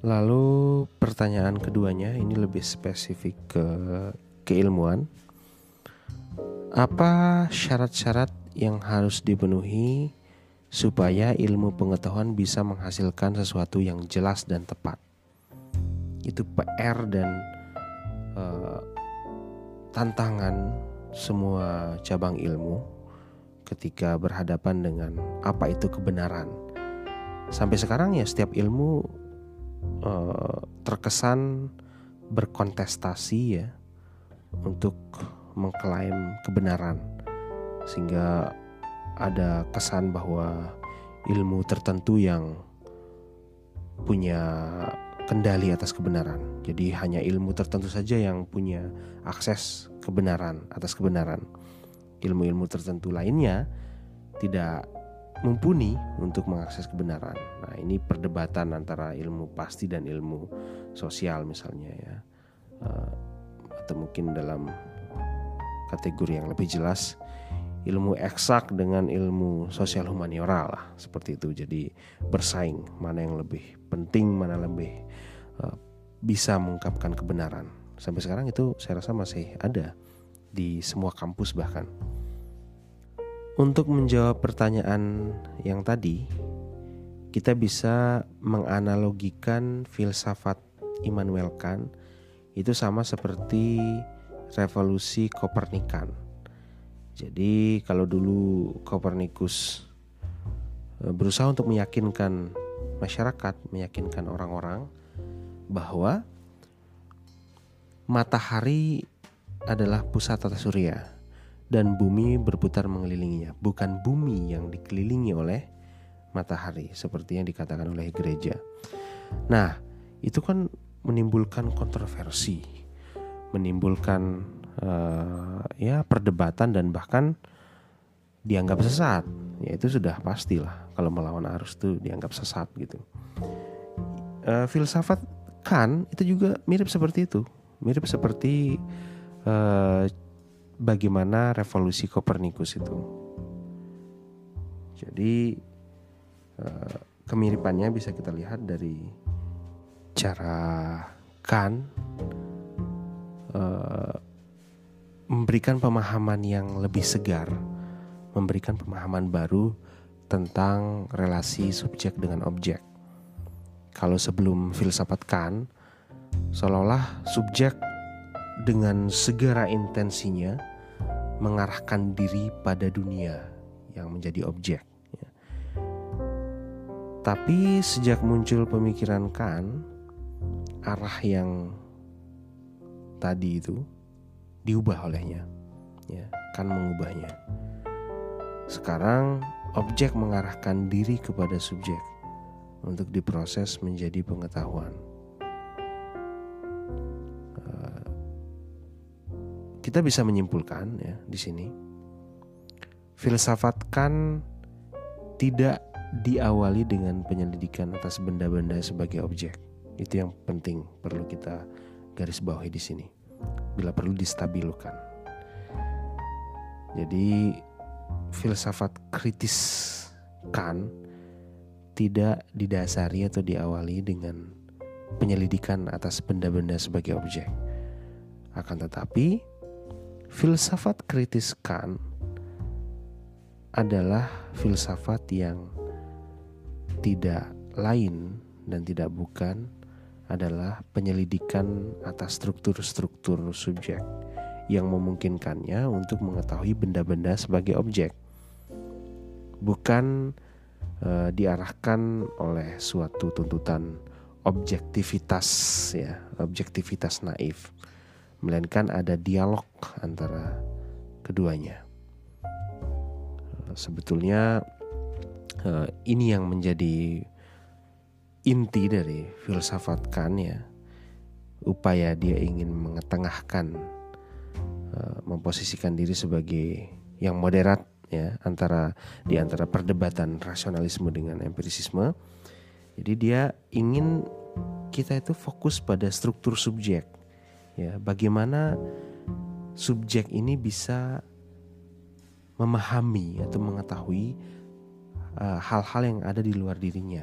Lalu pertanyaan keduanya ini lebih spesifik ke keilmuan apa syarat-syarat yang harus dipenuhi supaya ilmu pengetahuan bisa menghasilkan sesuatu yang jelas dan tepat? Itu PR dan uh, tantangan semua cabang ilmu ketika berhadapan dengan apa itu kebenaran. Sampai sekarang ya setiap ilmu uh, terkesan berkontestasi ya untuk mengklaim kebenaran sehingga ada kesan bahwa ilmu tertentu yang punya kendali atas kebenaran. Jadi hanya ilmu tertentu saja yang punya akses kebenaran atas kebenaran. Ilmu-ilmu tertentu lainnya tidak mumpuni untuk mengakses kebenaran. Nah, ini perdebatan antara ilmu pasti dan ilmu sosial misalnya ya. Uh, atau mungkin dalam kategori yang lebih jelas ilmu eksak dengan ilmu sosial humaniora lah seperti itu jadi bersaing mana yang lebih penting mana lebih bisa mengungkapkan kebenaran sampai sekarang itu saya rasa masih ada di semua kampus bahkan untuk menjawab pertanyaan yang tadi kita bisa menganalogikan filsafat Immanuel Kant itu sama seperti revolusi Kopernikan. Jadi kalau dulu Kopernikus e, berusaha untuk meyakinkan masyarakat, meyakinkan orang-orang bahwa matahari adalah pusat tata surya dan bumi berputar mengelilinginya, bukan bumi yang dikelilingi oleh matahari seperti yang dikatakan oleh gereja. Nah, itu kan menimbulkan kontroversi menimbulkan uh, ya perdebatan dan bahkan dianggap sesat. Ya itu sudah pastilah kalau melawan arus itu dianggap sesat gitu. Uh, filsafat kan itu juga mirip seperti itu mirip seperti uh, bagaimana revolusi Kopernikus itu jadi uh, kemiripannya bisa kita lihat dari cara Kant uh, memberikan pemahaman yang lebih segar, memberikan pemahaman baru tentang relasi subjek dengan objek. Kalau sebelum filsafat Kant, seolah-olah subjek dengan segera intensinya mengarahkan diri pada dunia yang menjadi objek. Ya. Tapi sejak muncul pemikiran Kant, arah yang tadi itu diubah olehnya ya kan mengubahnya sekarang objek mengarahkan diri kepada subjek untuk diproses menjadi pengetahuan eh, kita bisa menyimpulkan ya di sini filsafat kan tidak diawali dengan penyelidikan atas benda-benda sebagai objek itu yang penting perlu kita garis bawahi di sini. Bila perlu distabilkan. Jadi filsafat kritis kan tidak didasari atau diawali dengan penyelidikan atas benda-benda sebagai objek. Akan tetapi, filsafat kritis kan adalah filsafat yang tidak lain dan tidak bukan adalah penyelidikan atas struktur-struktur subjek yang memungkinkannya untuk mengetahui benda-benda sebagai objek, bukan e, diarahkan oleh suatu tuntutan objektivitas ya, objektivitas naif, melainkan ada dialog antara keduanya. Sebetulnya e, ini yang menjadi inti dari filsafat Kant ya upaya dia ingin mengetengahkan uh, memposisikan diri sebagai yang moderat ya antara di antara perdebatan rasionalisme dengan empirisisme. Jadi dia ingin kita itu fokus pada struktur subjek. Ya, bagaimana subjek ini bisa memahami atau mengetahui uh, hal-hal uh, yang ada di luar dirinya.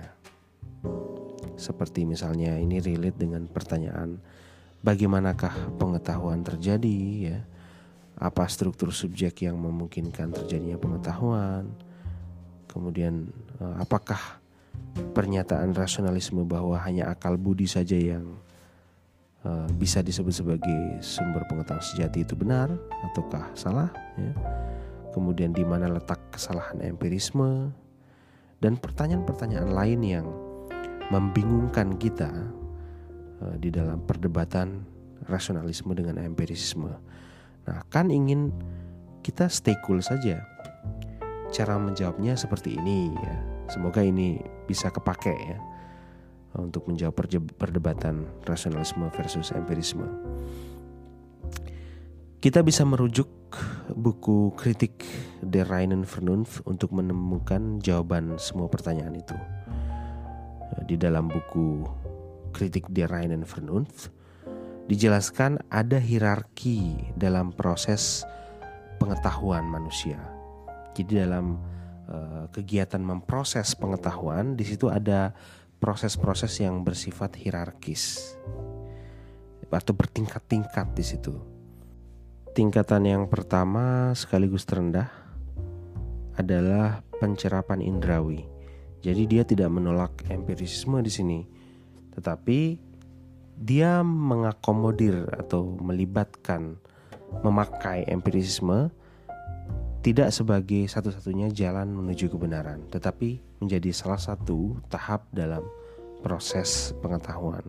Seperti misalnya ini relate dengan pertanyaan bagaimanakah pengetahuan terjadi ya apa struktur subjek yang memungkinkan terjadinya pengetahuan? Kemudian eh, apakah pernyataan rasionalisme bahwa hanya akal budi saja yang uh, bisa disebut sebagai sumber pengetahuan sejati itu benar ataukah salah ya? Kemudian di mana letak kesalahan empirisme? Dan pertanyaan-pertanyaan lain yang membingungkan kita uh, di dalam perdebatan rasionalisme dengan empirisme Nah, kan ingin kita stay cool saja. Cara menjawabnya seperti ini ya. Semoga ini bisa kepake ya untuk menjawab perdebatan rasionalisme versus empirisme. Kita bisa merujuk buku kritik Der reinen Vernunft untuk menemukan jawaban semua pertanyaan itu. Di dalam buku kritik Der reinen Vernunft, dijelaskan ada hierarki dalam proses pengetahuan manusia. Jadi dalam uh, kegiatan memproses pengetahuan di situ ada proses-proses yang bersifat hierarkis atau bertingkat-tingkat di situ. Tingkatan yang pertama sekaligus terendah adalah pencerapan indrawi. Jadi dia tidak menolak empirisisme di sini, tetapi dia mengakomodir atau melibatkan memakai empirisisme tidak sebagai satu-satunya jalan menuju kebenaran, tetapi menjadi salah satu tahap dalam proses pengetahuan.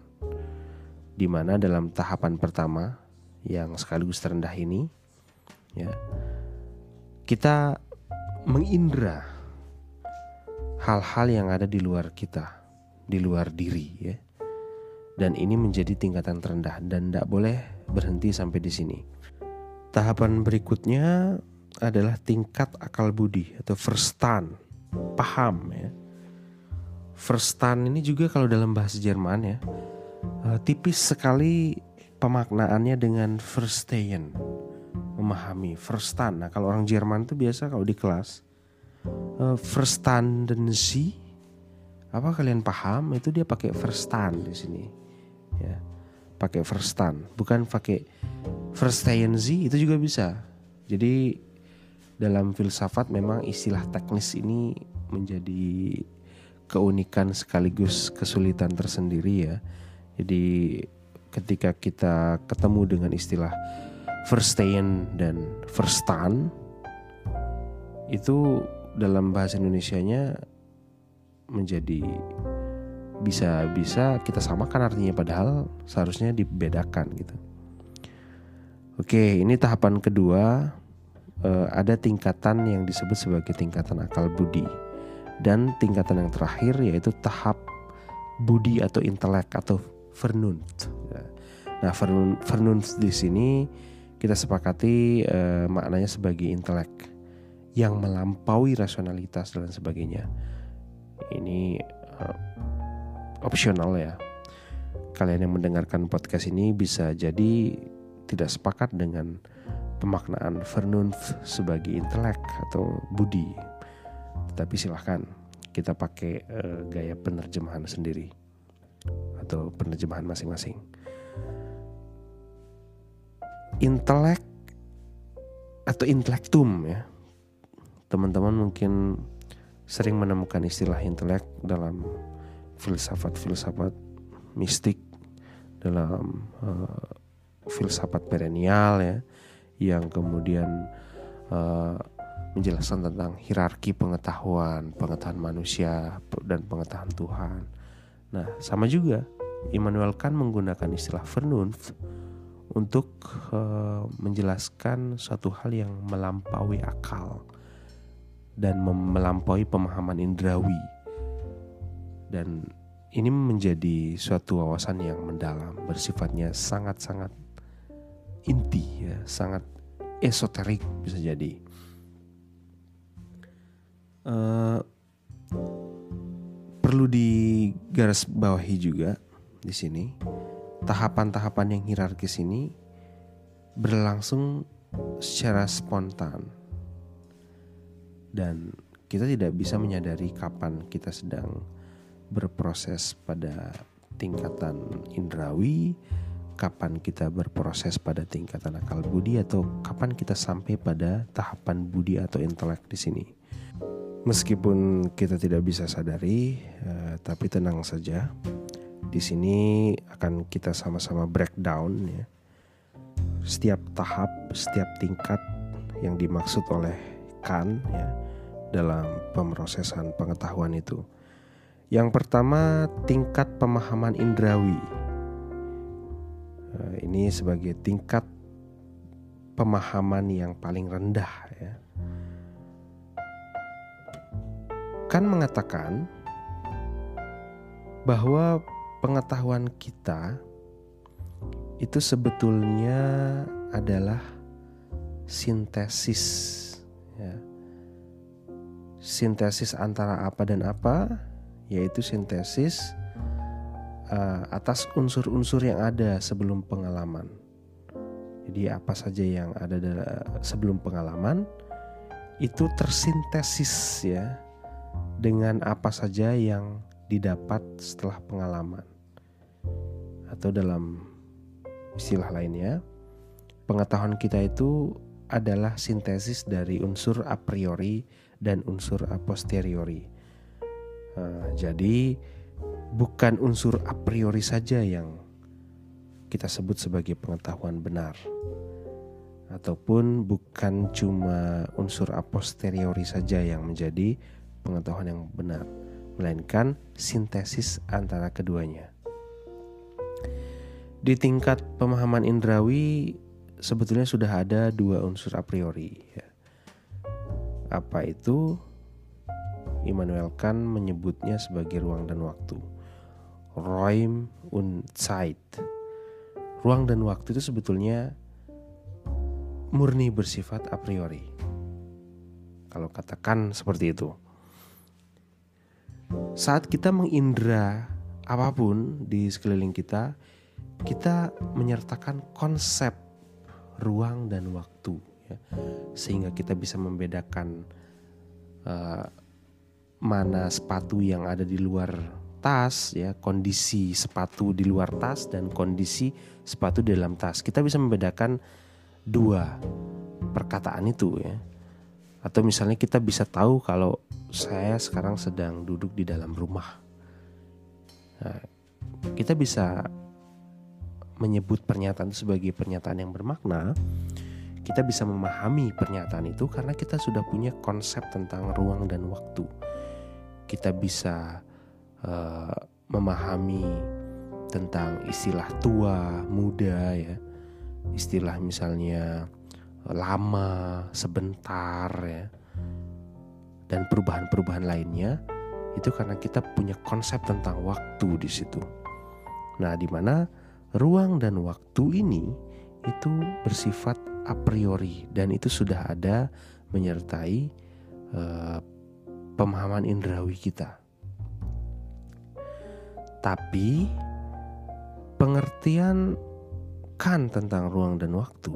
Di mana dalam tahapan pertama yang sekaligus terendah ini ya kita mengindra hal-hal yang ada di luar kita, di luar diri ya dan ini menjadi tingkatan terendah dan tidak boleh berhenti sampai di sini. Tahapan berikutnya adalah tingkat akal budi atau verstand, paham ya. Verstand ini juga kalau dalam bahasa Jerman ya uh, tipis sekali pemaknaannya dengan verstehen, memahami, verstand. Nah kalau orang Jerman itu biasa kalau di kelas uh, verstanden Sie apa kalian paham itu dia pakai verstand di sini ya. Pakai verstan bukan pakai verstehen itu juga bisa. Jadi dalam filsafat memang istilah teknis ini menjadi keunikan sekaligus kesulitan tersendiri ya. Jadi ketika kita ketemu dengan istilah verstehen dan verstan itu dalam bahasa Indonesianya menjadi bisa-bisa kita samakan artinya padahal seharusnya dibedakan gitu. Oke, ini tahapan kedua uh, ada tingkatan yang disebut sebagai tingkatan akal budi dan tingkatan yang terakhir yaitu tahap budi atau intelek atau vernunft. Nah, vernunft di sini kita sepakati uh, maknanya sebagai intelek yang melampaui rasionalitas dan sebagainya. Ini uh, opsional ya. Kalian yang mendengarkan podcast ini bisa jadi tidak sepakat dengan pemaknaan vernunft sebagai intelek atau budi. Tetapi silahkan kita pakai uh, gaya penerjemahan sendiri atau penerjemahan masing-masing. Intelek atau intelektum ya. Teman-teman mungkin sering menemukan istilah intelek dalam filsafat-filsafat mistik dalam uh, filsafat perennial ya yang kemudian uh, menjelaskan tentang hierarki pengetahuan, pengetahuan manusia dan pengetahuan Tuhan. Nah, sama juga Immanuel Kant menggunakan istilah vernunft untuk uh, menjelaskan suatu hal yang melampaui akal dan melampaui pemahaman indrawi dan ini menjadi suatu wawasan yang mendalam, bersifatnya sangat-sangat inti ya, sangat esoterik bisa jadi. Uh, perlu digaris bawahi juga di sini tahapan-tahapan yang hierarkis ini berlangsung secara spontan dan kita tidak bisa menyadari kapan kita sedang berproses pada tingkatan indrawi, kapan kita berproses pada tingkatan akal budi atau kapan kita sampai pada tahapan budi atau intelek di sini. Meskipun kita tidak bisa sadari, uh, tapi tenang saja. Di sini akan kita sama-sama breakdown ya. Setiap tahap, setiap tingkat yang dimaksud oleh Kan ya dalam pemrosesan pengetahuan itu. Yang pertama tingkat pemahaman indrawi. Eh, ini sebagai tingkat pemahaman yang paling rendah ya. Kan mengatakan bahwa pengetahuan kita itu sebetulnya adalah sintesis ya. Sintesis antara apa dan apa yaitu sintesis uh, atas unsur-unsur yang ada sebelum pengalaman. Jadi apa saja yang ada sebelum pengalaman itu tersintesis ya dengan apa saja yang didapat setelah pengalaman. Atau dalam istilah lainnya, pengetahuan kita itu adalah sintesis dari unsur a priori dan unsur a posteriori. Nah, jadi bukan unsur a priori saja yang kita sebut sebagai pengetahuan benar ataupun bukan cuma unsur a posteriori saja yang menjadi pengetahuan yang benar melainkan sintesis antara keduanya. Di tingkat pemahaman indrawi sebetulnya sudah ada dua unsur a priori ya. Apa itu? Immanuel Kant menyebutnya sebagai ruang dan waktu. Räum und Zeit. Ruang dan waktu itu sebetulnya murni bersifat a priori. Kalau katakan seperti itu. Saat kita mengindra apa pun di sekeliling kita, kita menyertakan konsep ruang dan waktu ya. Sehingga kita bisa membedakan uh, mana sepatu yang ada di luar tas ya kondisi sepatu di luar tas dan kondisi sepatu di dalam tas. Kita bisa membedakan dua perkataan itu ya. Atau misalnya kita bisa tahu kalau saya sekarang sedang duduk di dalam rumah. Nah, kita bisa menyebut pernyataan itu sebagai pernyataan yang bermakna. Kita bisa memahami pernyataan itu karena kita sudah punya konsep tentang ruang dan waktu kita bisa uh, memahami tentang istilah tua, muda ya. Istilah misalnya lama, sebentar ya. Dan perubahan-perubahan lainnya itu karena kita punya konsep tentang waktu di situ. Nah, di mana ruang dan waktu ini itu bersifat a priori dan itu sudah ada menyertai uh, pemahaman indrawi kita. Tapi pengertian kan tentang ruang dan waktu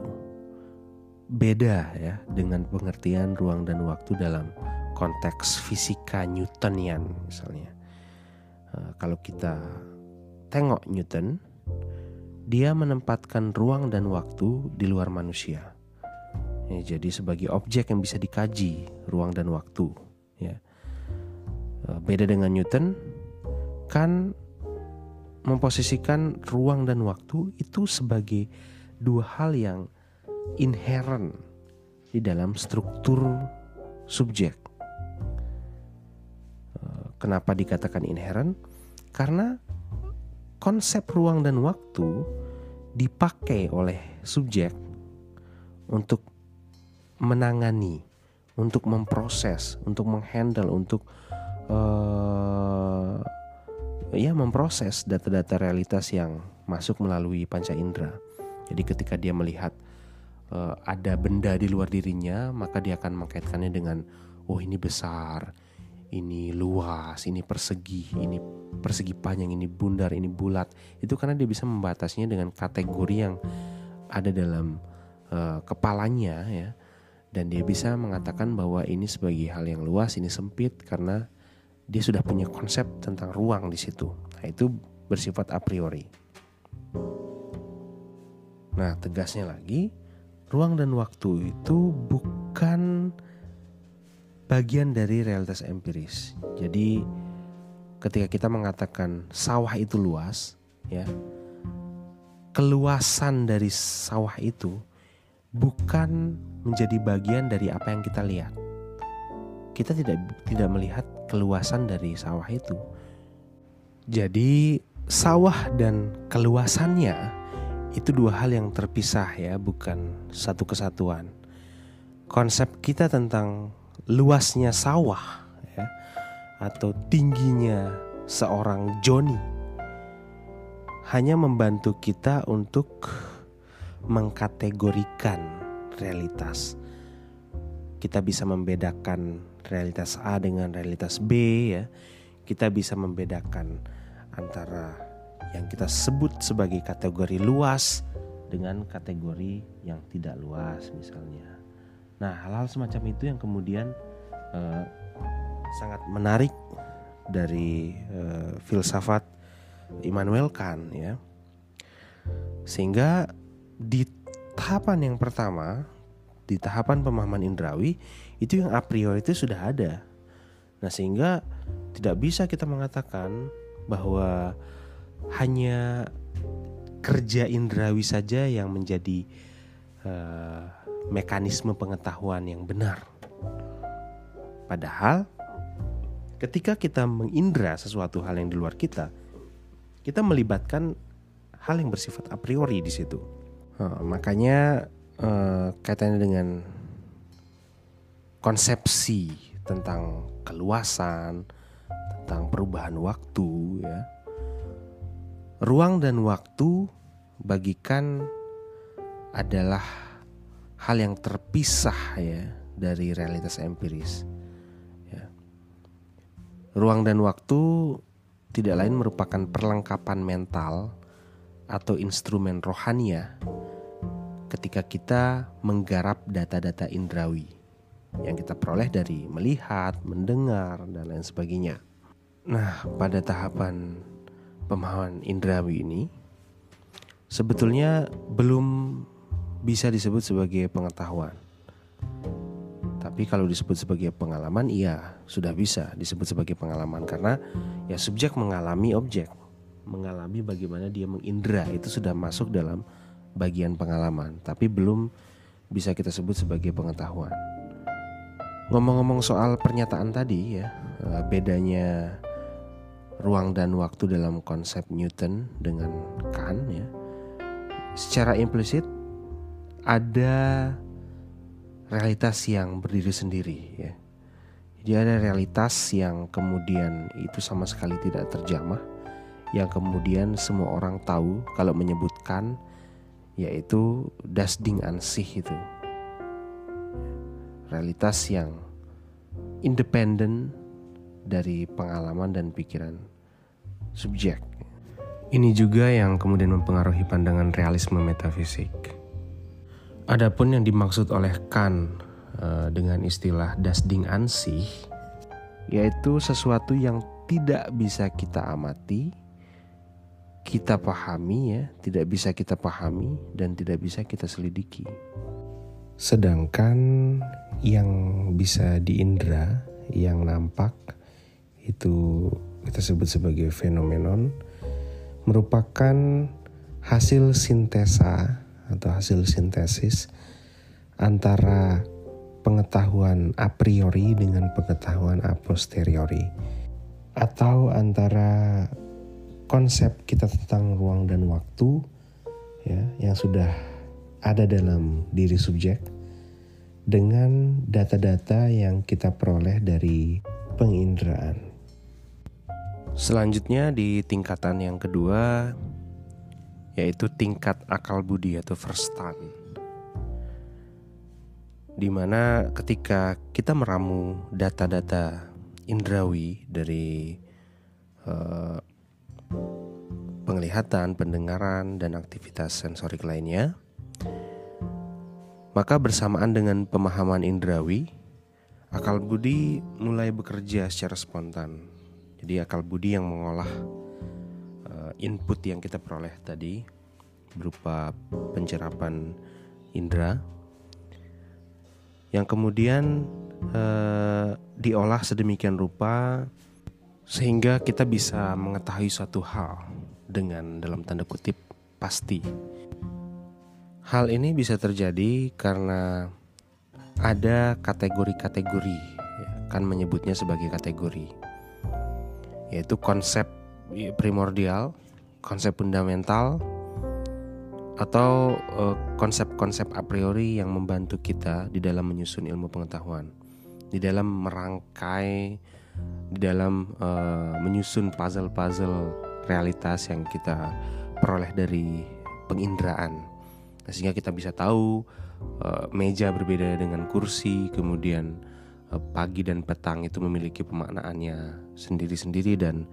beda ya dengan pengertian ruang dan waktu dalam konteks fisika Newtonian misalnya. Uh, kalau kita tengok Newton, dia menempatkan ruang dan waktu di luar manusia. Ya, jadi sebagai objek yang bisa dikaji ruang dan waktu. Ya. Eh, beda dengan Newton, kan memposisikan ruang dan waktu itu sebagai dua hal yang inherent di dalam struktur subjek. Eh, kenapa dikatakan inherent? Karena konsep ruang dan waktu dipakai oleh subjek untuk menangani, untuk memproses, untuk menghandle, untuk uh, ya memproses data-data realitas yang masuk melalui panca indera. Jadi ketika dia melihat uh, ada benda di luar dirinya, maka dia akan mengkaitkannya dengan oh ini besar, ini luas, ini persegi, ini persegi panjang, ini bundar, ini bulat. Itu karena dia bisa membatasinya dengan kategori yang ada dalam uh, kepalanya ya. Dan dia bisa mengatakan bahwa ini sebagai hal yang luas, ini sempit karena dia sudah punya konsep tentang ruang di situ. Nah, itu bersifat a priori. Nah, tegasnya lagi, ruang dan waktu itu bukan bagian dari realitas empiris. Jadi, ketika kita mengatakan sawah itu luas, ya, keluasan dari sawah itu bukan menjadi bagian dari apa yang kita lihat. Kita tidak tidak melihat keluasan dari sawah itu. Jadi, sawah dan keluasannya itu dua hal yang terpisah ya, bukan satu kesatuan. Konsep kita tentang luasnya sawah ya, atau tingginya seorang Joni hanya membantu kita untuk mengkategorikan realitas. Kita bisa membedakan realitas A dengan realitas B ya. Kita bisa membedakan antara yang kita sebut sebagai kategori luas dengan kategori yang tidak luas misalnya. Nah hal-hal semacam itu yang kemudian eh, sangat menarik dari eh, filsafat Immanuel Kant ya. Sehingga di tahapan yang pertama, di tahapan pemahaman indrawi itu yang a priori itu sudah ada. Nah, sehingga tidak bisa kita mengatakan bahwa hanya kerja indrawi saja yang menjadi uh, mekanisme pengetahuan yang benar. Padahal ketika kita mengindra sesuatu hal yang di luar kita, kita melibatkan hal yang bersifat a priori di situ. Uh, makanya uh, kaitannya dengan konsepsi tentang keluasan, tentang perubahan waktu ya Ruang dan waktu bagikan adalah hal yang terpisah ya dari realitas empiris. Ya. Ruang dan waktu tidak lain merupakan perlengkapan mental atau instrumen rohania ketika kita menggarap data-data indrawi yang kita peroleh dari melihat, mendengar, dan lain sebagainya. Nah, pada tahapan pemahaman indrawi ini sebetulnya belum bisa disebut sebagai pengetahuan. Tapi kalau disebut sebagai pengalaman, iya sudah bisa disebut sebagai pengalaman karena ya subjek mengalami objek, mengalami bagaimana dia mengindra itu sudah masuk dalam bagian pengalaman, tapi belum bisa kita sebut sebagai pengetahuan. Ngomong-ngomong soal pernyataan tadi ya, eh, bedanya ruang dan waktu dalam konsep Newton dengan Kant ya. Secara implisit ada realitas yang berdiri sendiri ya. Jadi ada realitas yang kemudian itu sama sekali tidak terjamah yang kemudian semua orang tahu kalau menyebutkan yaitu das Ding ansih itu. Realitas yang independen dari pengalaman dan pikiran subjek. Ini juga yang kemudian mempengaruhi pandangan realisme metafisik. Adapun yang dimaksud oleh Kant uh, dengan istilah das Ding an sich yaitu sesuatu yang tidak bisa kita amati, kita pahami ya, tidak bisa kita pahami dan tidak bisa kita selidiki. Sedangkan yang bisa diindra, yang nampak itu kita sebut sebagai fenomenon merupakan hasil sintesa atau hasil sintesis antara pengetahuan a priori dengan pengetahuan a posteriori atau antara konsep kita tentang ruang dan waktu ya yang sudah ada dalam diri subjek dengan data-data yang kita peroleh dari penginderaan. Selanjutnya di tingkatan yang kedua yaitu tingkat akal budi atau verstand. Di mana ketika kita meramu data-data indrawi dari uh, penglihatan, pendengaran, dan aktivitas sensorik lainnya, maka bersamaan dengan pemahaman indrawi, akal budi mulai bekerja secara spontan jadi akal budi yang mengolah uh, input yang kita peroleh tadi berupa pencerapan indera yang kemudian uh, diolah sedemikian rupa sehingga kita bisa mengetahui suatu hal dengan dalam tanda kutip pasti. Hal ini bisa terjadi karena ada kategori-kategori, ya, kan menyebutnya sebagai kategori yaitu konsep primordial, konsep fundamental, atau eh, konsep-konsep a priori yang membantu kita di dalam menyusun ilmu pengetahuan, di dalam merangkai, di dalam uh, menyusun puzzle-puzzle realitas yang kita peroleh dari penginderaan, nah, sehingga kita bisa tahu uh, meja berbeda dengan kursi, kemudian Eh, pagi dan petang itu memiliki pemaknaannya sendiri-sendiri dan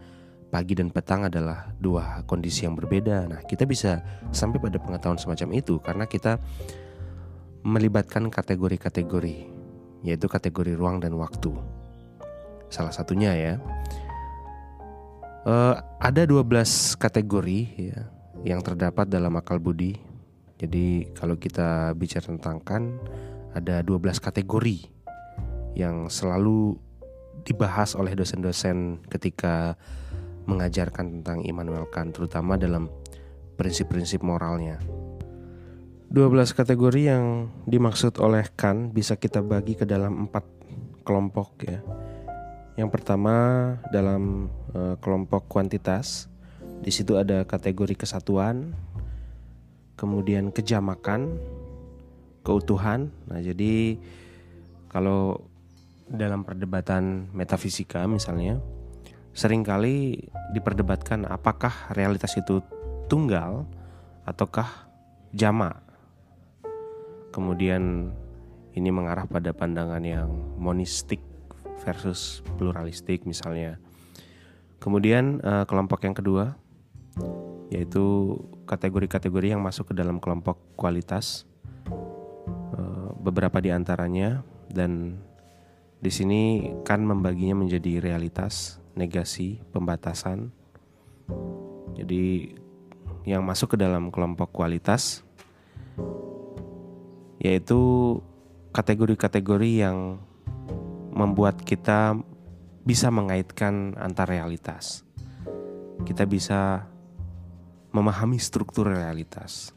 pagi dan petang adalah dua kondisi yang berbeda. Nah, kita bisa sampai pada pengetahuan semacam itu karena kita melibatkan kategori-kategori, yaitu kategori ruang dan waktu. Salah satunya ya. Uh, ada 12 kategori ya yang terdapat dalam akal budi. Jadi kalau kita bicara tentang kan ada 12 kategori yang selalu dibahas oleh dosen-dosen ketika mengajarkan tentang Immanuel Kant terutama dalam prinsip-prinsip moralnya. 12 kategori yang dimaksud oleh Kant bisa kita bagi ke dalam empat kelompok ya. Yang pertama dalam uh, kelompok kuantitas, di situ ada kategori kesatuan, kemudian kejamakan, keutuhan. Nah, jadi kalau dalam perdebatan metafisika misalnya sering kali diperdebatkan apakah realitas itu tunggal ataukah jamak. Kemudian ini mengarah pada pandangan yang monistik versus pluralistik misalnya. Kemudian uh, kelompok yang kedua yaitu kategori-kategori yang masuk ke dalam kelompok kualitas. Uh, beberapa di antaranya dan di sini kan membaginya menjadi realitas, negasi, pembatasan. Jadi yang masuk ke dalam kelompok kualitas yaitu kategori-kategori yang membuat kita bisa mengaitkan antar realitas. Kita bisa memahami struktur realitas.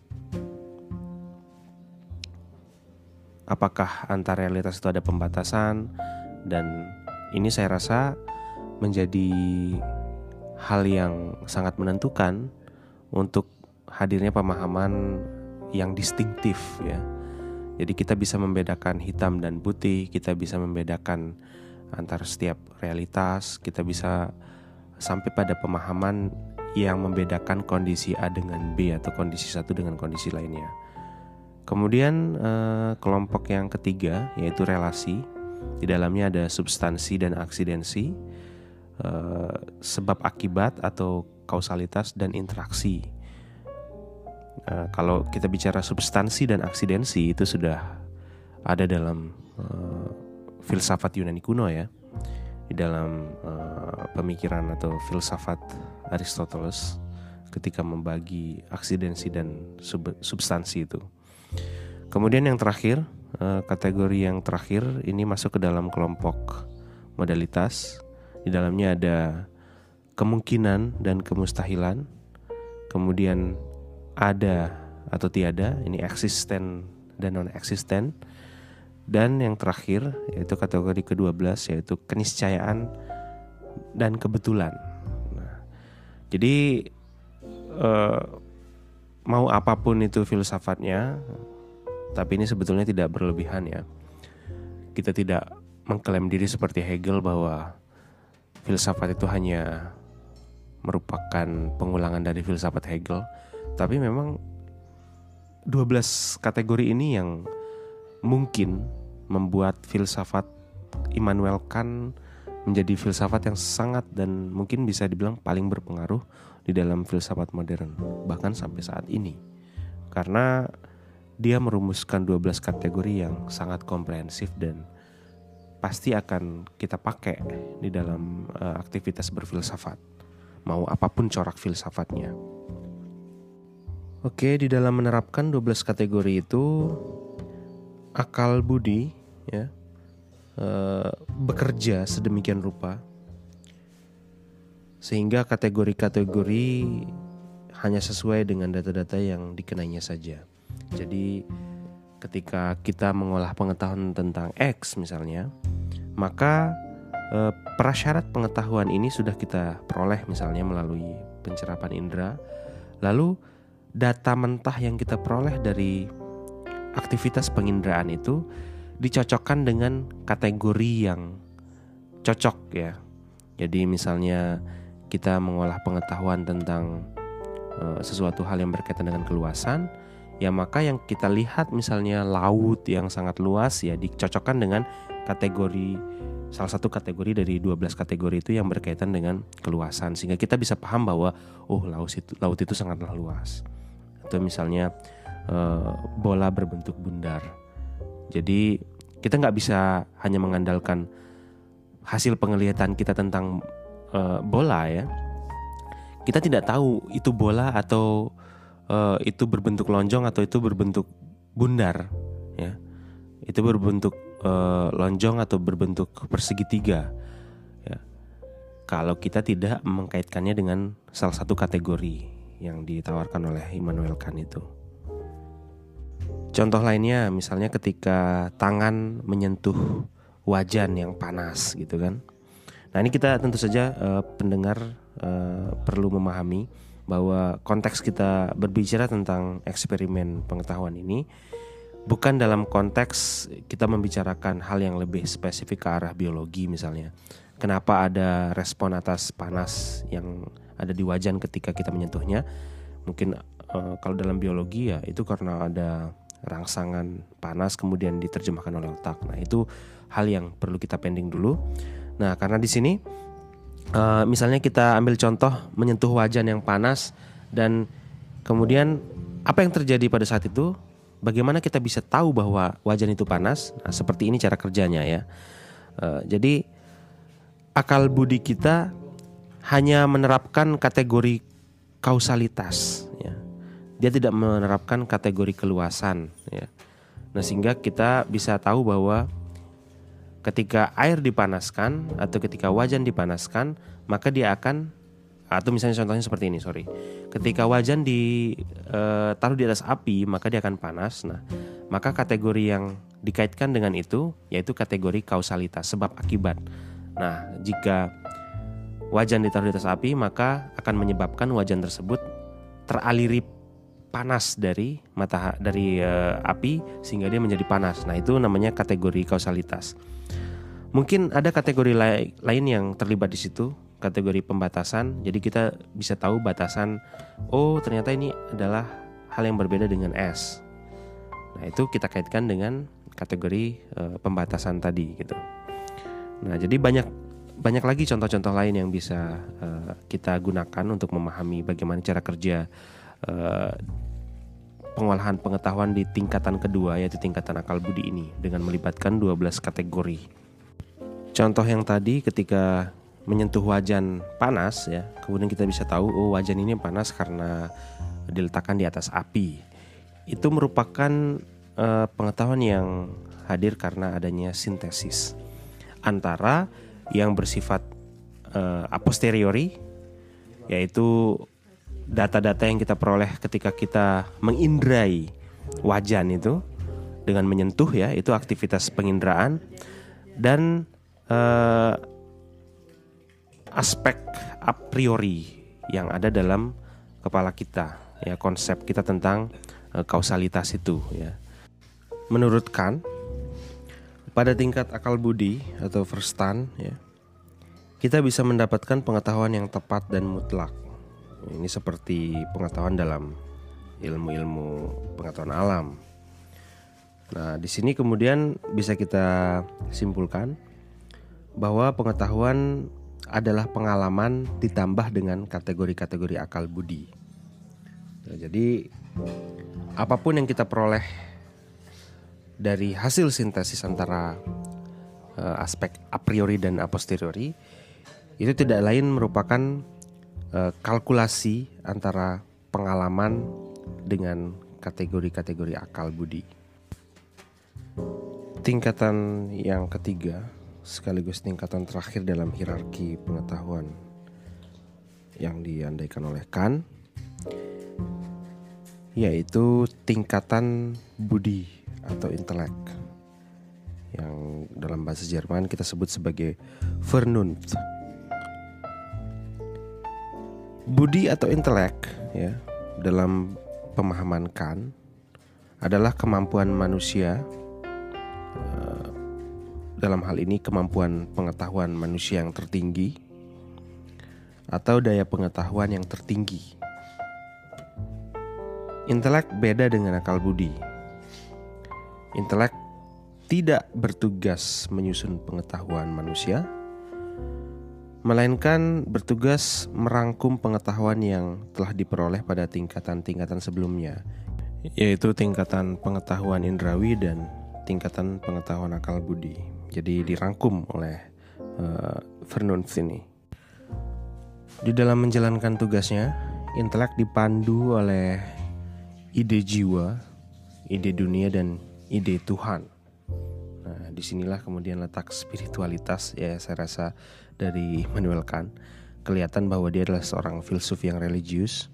apakah antar realitas itu ada pembatasan dan ini saya rasa menjadi hal yang sangat menentukan untuk hadirnya pemahaman yang distintif ya. Jadi kita bisa membedakan hitam dan putih, kita bisa membedakan antar setiap realitas, kita bisa sampai pada pemahaman yang membedakan kondisi A dengan B atau kondisi satu dengan kondisi lainnya. Kemudian eh, kelompok yang ketiga yaitu relasi. Di dalamnya ada substansi dan aksidensi, eh, sebab akibat atau kausalitas dan interaksi. Eh, kalau kita bicara substansi dan aksidensi itu sudah ada dalam filsafat Yunani kuno ya, di dalam eh, pemikiran atau filsafat Aristoteles ketika membagi aksidensi dan sub substansi itu. Kemudian yang terakhir, eh, kategori yang terakhir ini masuk ke dalam kelompok modalitas. Di dalamnya ada kemungkinan dan kemustahilan. Kemudian ada atau tiada, ini eksisten dan non eksisten. Dan yang terakhir yaitu kategori ke-12 yaitu keniscayaan dan kebetulan. Nah, jadi uh, mau apa pun itu filsafatnya, tapi ini sebetulnya tidak berlebihan ya. Kita tidak mengklaim diri seperti Hegel bahwa filsafat itu hanya merupakan pengulangan dari filsafat Hegel, tapi memang 12 kategori ini yang mungkin membuat filsafat Immanuel Kant menjadi filsafat yang sangat dan mungkin bisa dibilang paling berpengaruh di dalam filsafat modern bahkan sampai saat ini. Karena dia merumuskan 12 kategori yang sangat komprehensif dan pasti akan kita pakai di dalam uh, aktivitas berfilsafat. Mau apa pun corak filsafatnya. Oke, di dalam menerapkan 12 kategori itu akal budi ya uh, bekerja sedemikian rupa sehingga kategori-kategori hanya sesuai dengan data-data yang dikenainya saja. Jadi ketika kita mengolah pengetahuan tentang X misalnya, maka e, prasyarat pengetahuan ini sudah kita peroleh misalnya melalui pencerapan indera. Lalu data mentah yang kita peroleh dari aktivitas penginderaan itu dicocokkan dengan kategori yang cocok ya. Jadi misalnya kita mengolah pengetahuan tentang e, sesuatu hal yang berkaitan dengan keluasan, ya maka yang kita lihat misalnya laut yang sangat luas ya dicocokkan dengan kategori salah satu kategori dari 12 kategori itu yang berkaitan dengan keluasan sehingga kita bisa paham bahwa oh laut itu laut itu sangatlah luas atau misalnya uh, bola berbentuk bundar. Jadi kita nggak bisa hanya mengandalkan hasil penglihatan kita tentang uh, bola ya. Kita tidak tahu itu bola atau uh, itu berbentuk lonjong atau itu berbentuk bundar ya. Itu berbentuk uh, lonjong atau berbentuk persegi tiga ya. Kalau kita tidak mengkaitkannya dengan salah satu kategori yang ditawarkan oleh Immanuel Kant itu contoh lainnya misalnya ketika tangan menyentuh wajan yang panas gitu kan nah ini kita tentu saja uh, pendengar uh, perlu memahami bahwa konteks kita berbicara tentang eksperimen pengetahuan ini bukan dalam konteks kita membicarakan hal yang lebih spesifik ke arah biologi misalnya. Kenapa ada respon atas panas yang ada di wajan ketika kita menyentuhnya? Mungkin uh, kalau dalam biologi ya itu karena ada rangsangan panas kemudian diterjemahkan oleh otak. Nah, itu hal yang perlu kita pending dulu. Nah, karena di sini uh, misalnya kita ambil contoh menyentuh wajan yang panas dan kemudian apa yang terjadi pada saat itu bagaimana kita bisa tahu bahwa wajan itu panas nah, seperti ini cara kerjanya ya uh, jadi akal budi kita hanya menerapkan kategori kausalitas dia tidak menerapkan kategori keluasan ya nah sehingga kita bisa tahu bahwa ketika air dipanaskan atau ketika wajan dipanaskan, maka dia akan atau misalnya contohnya seperti ini, sorry. Ketika wajan ditaruh e, di atas api, maka dia akan panas. Nah, maka kategori yang dikaitkan dengan itu yaitu kategori kausalitas, sebab akibat. Nah, jika wajan ditaruh di atas api, maka akan menyebabkan wajan tersebut teraliri panas dari mata dari e, api sehingga dia menjadi panas. Nah, itu namanya kategori kausalitas. Mungkin ada kategori lain yang terlibat di situ, kategori pembatasan. Jadi kita bisa tahu batasan oh ternyata ini adalah hal yang berbeda dengan S. Nah, itu kita kaitkan dengan kategori uh, pembatasan tadi gitu. Nah, jadi banyak banyak lagi contoh-contoh lain yang bisa uh, kita gunakan untuk memahami bagaimana cara kerja uh, pengolahan pengetahuan di tingkatan kedua yaitu tingkatan akal budi ini dengan melibatkan 12 kategori. Contoh yang tadi ketika menyentuh wajan panas ya, kemudian kita bisa tahu oh wajan ini panas karena diletakkan di atas api. Itu merupakan uh, pengetahuan yang hadir karena adanya sintesis antara yang bersifat uh, a posteriori yaitu data-data yang kita peroleh ketika kita mengindrai wajan itu dengan menyentuh ya itu aktivitas penginderaan dan uh, aspek a priori yang ada dalam kepala kita ya konsep kita tentang uh, kausalitas itu ya menurut Kant pada tingkat akal budi atau verstan ya kita bisa mendapatkan pengetahuan yang tepat dan mutlak. Ini seperti pengetahuan dalam ilmu-ilmu pengetahuan alam. Nah, di sini kemudian bisa kita simpulkan bahwa pengetahuan adalah pengalaman ditambah dengan kategori-kategori akal budi. Nah, jadi apa pun yang kita peroleh dari hasil sintesis antara uh, aspek a priori dan a posteriori itu tidak lain merupakan uh, kalkulasi antara pengalaman dengan kategori-kategori akal budi. Tingkatan yang ketiga sekaligus tingkatan terakhir dalam hierarki pengetahuan yang diandaikan oleh Kant yaitu tingkatan budi atau intelek yang dalam bahasa Jerman kita sebut sebagai Vernunft Budi atau intelek ya dalam pemahaman Kant adalah kemampuan manusia eh, dalam hal ini kemampuan pengetahuan manusia yang tertinggi atau daya pengetahuan yang tertinggi. Intelek beda dengan akal budi. Intelek tidak bertugas menyusun pengetahuan manusia, melainkan bertugas merangkum pengetahuan yang telah diperoleh pada tingkatan-tingkatan sebelumnya, yaitu tingkatan pengetahuan indrawi dan tingkatan pengetahuan akal budi. Jadi dirangkum oleh uh, Vernon ini. Di dalam menjalankan tugasnya, intelek dipandu oleh ide jiwa, ide dunia dan ide Tuhan. Nah, di sinilah kemudian letak spiritualitas ya saya rasa dari Immanuel Kant kelihatan bahwa dia adalah seorang filsuf yang religius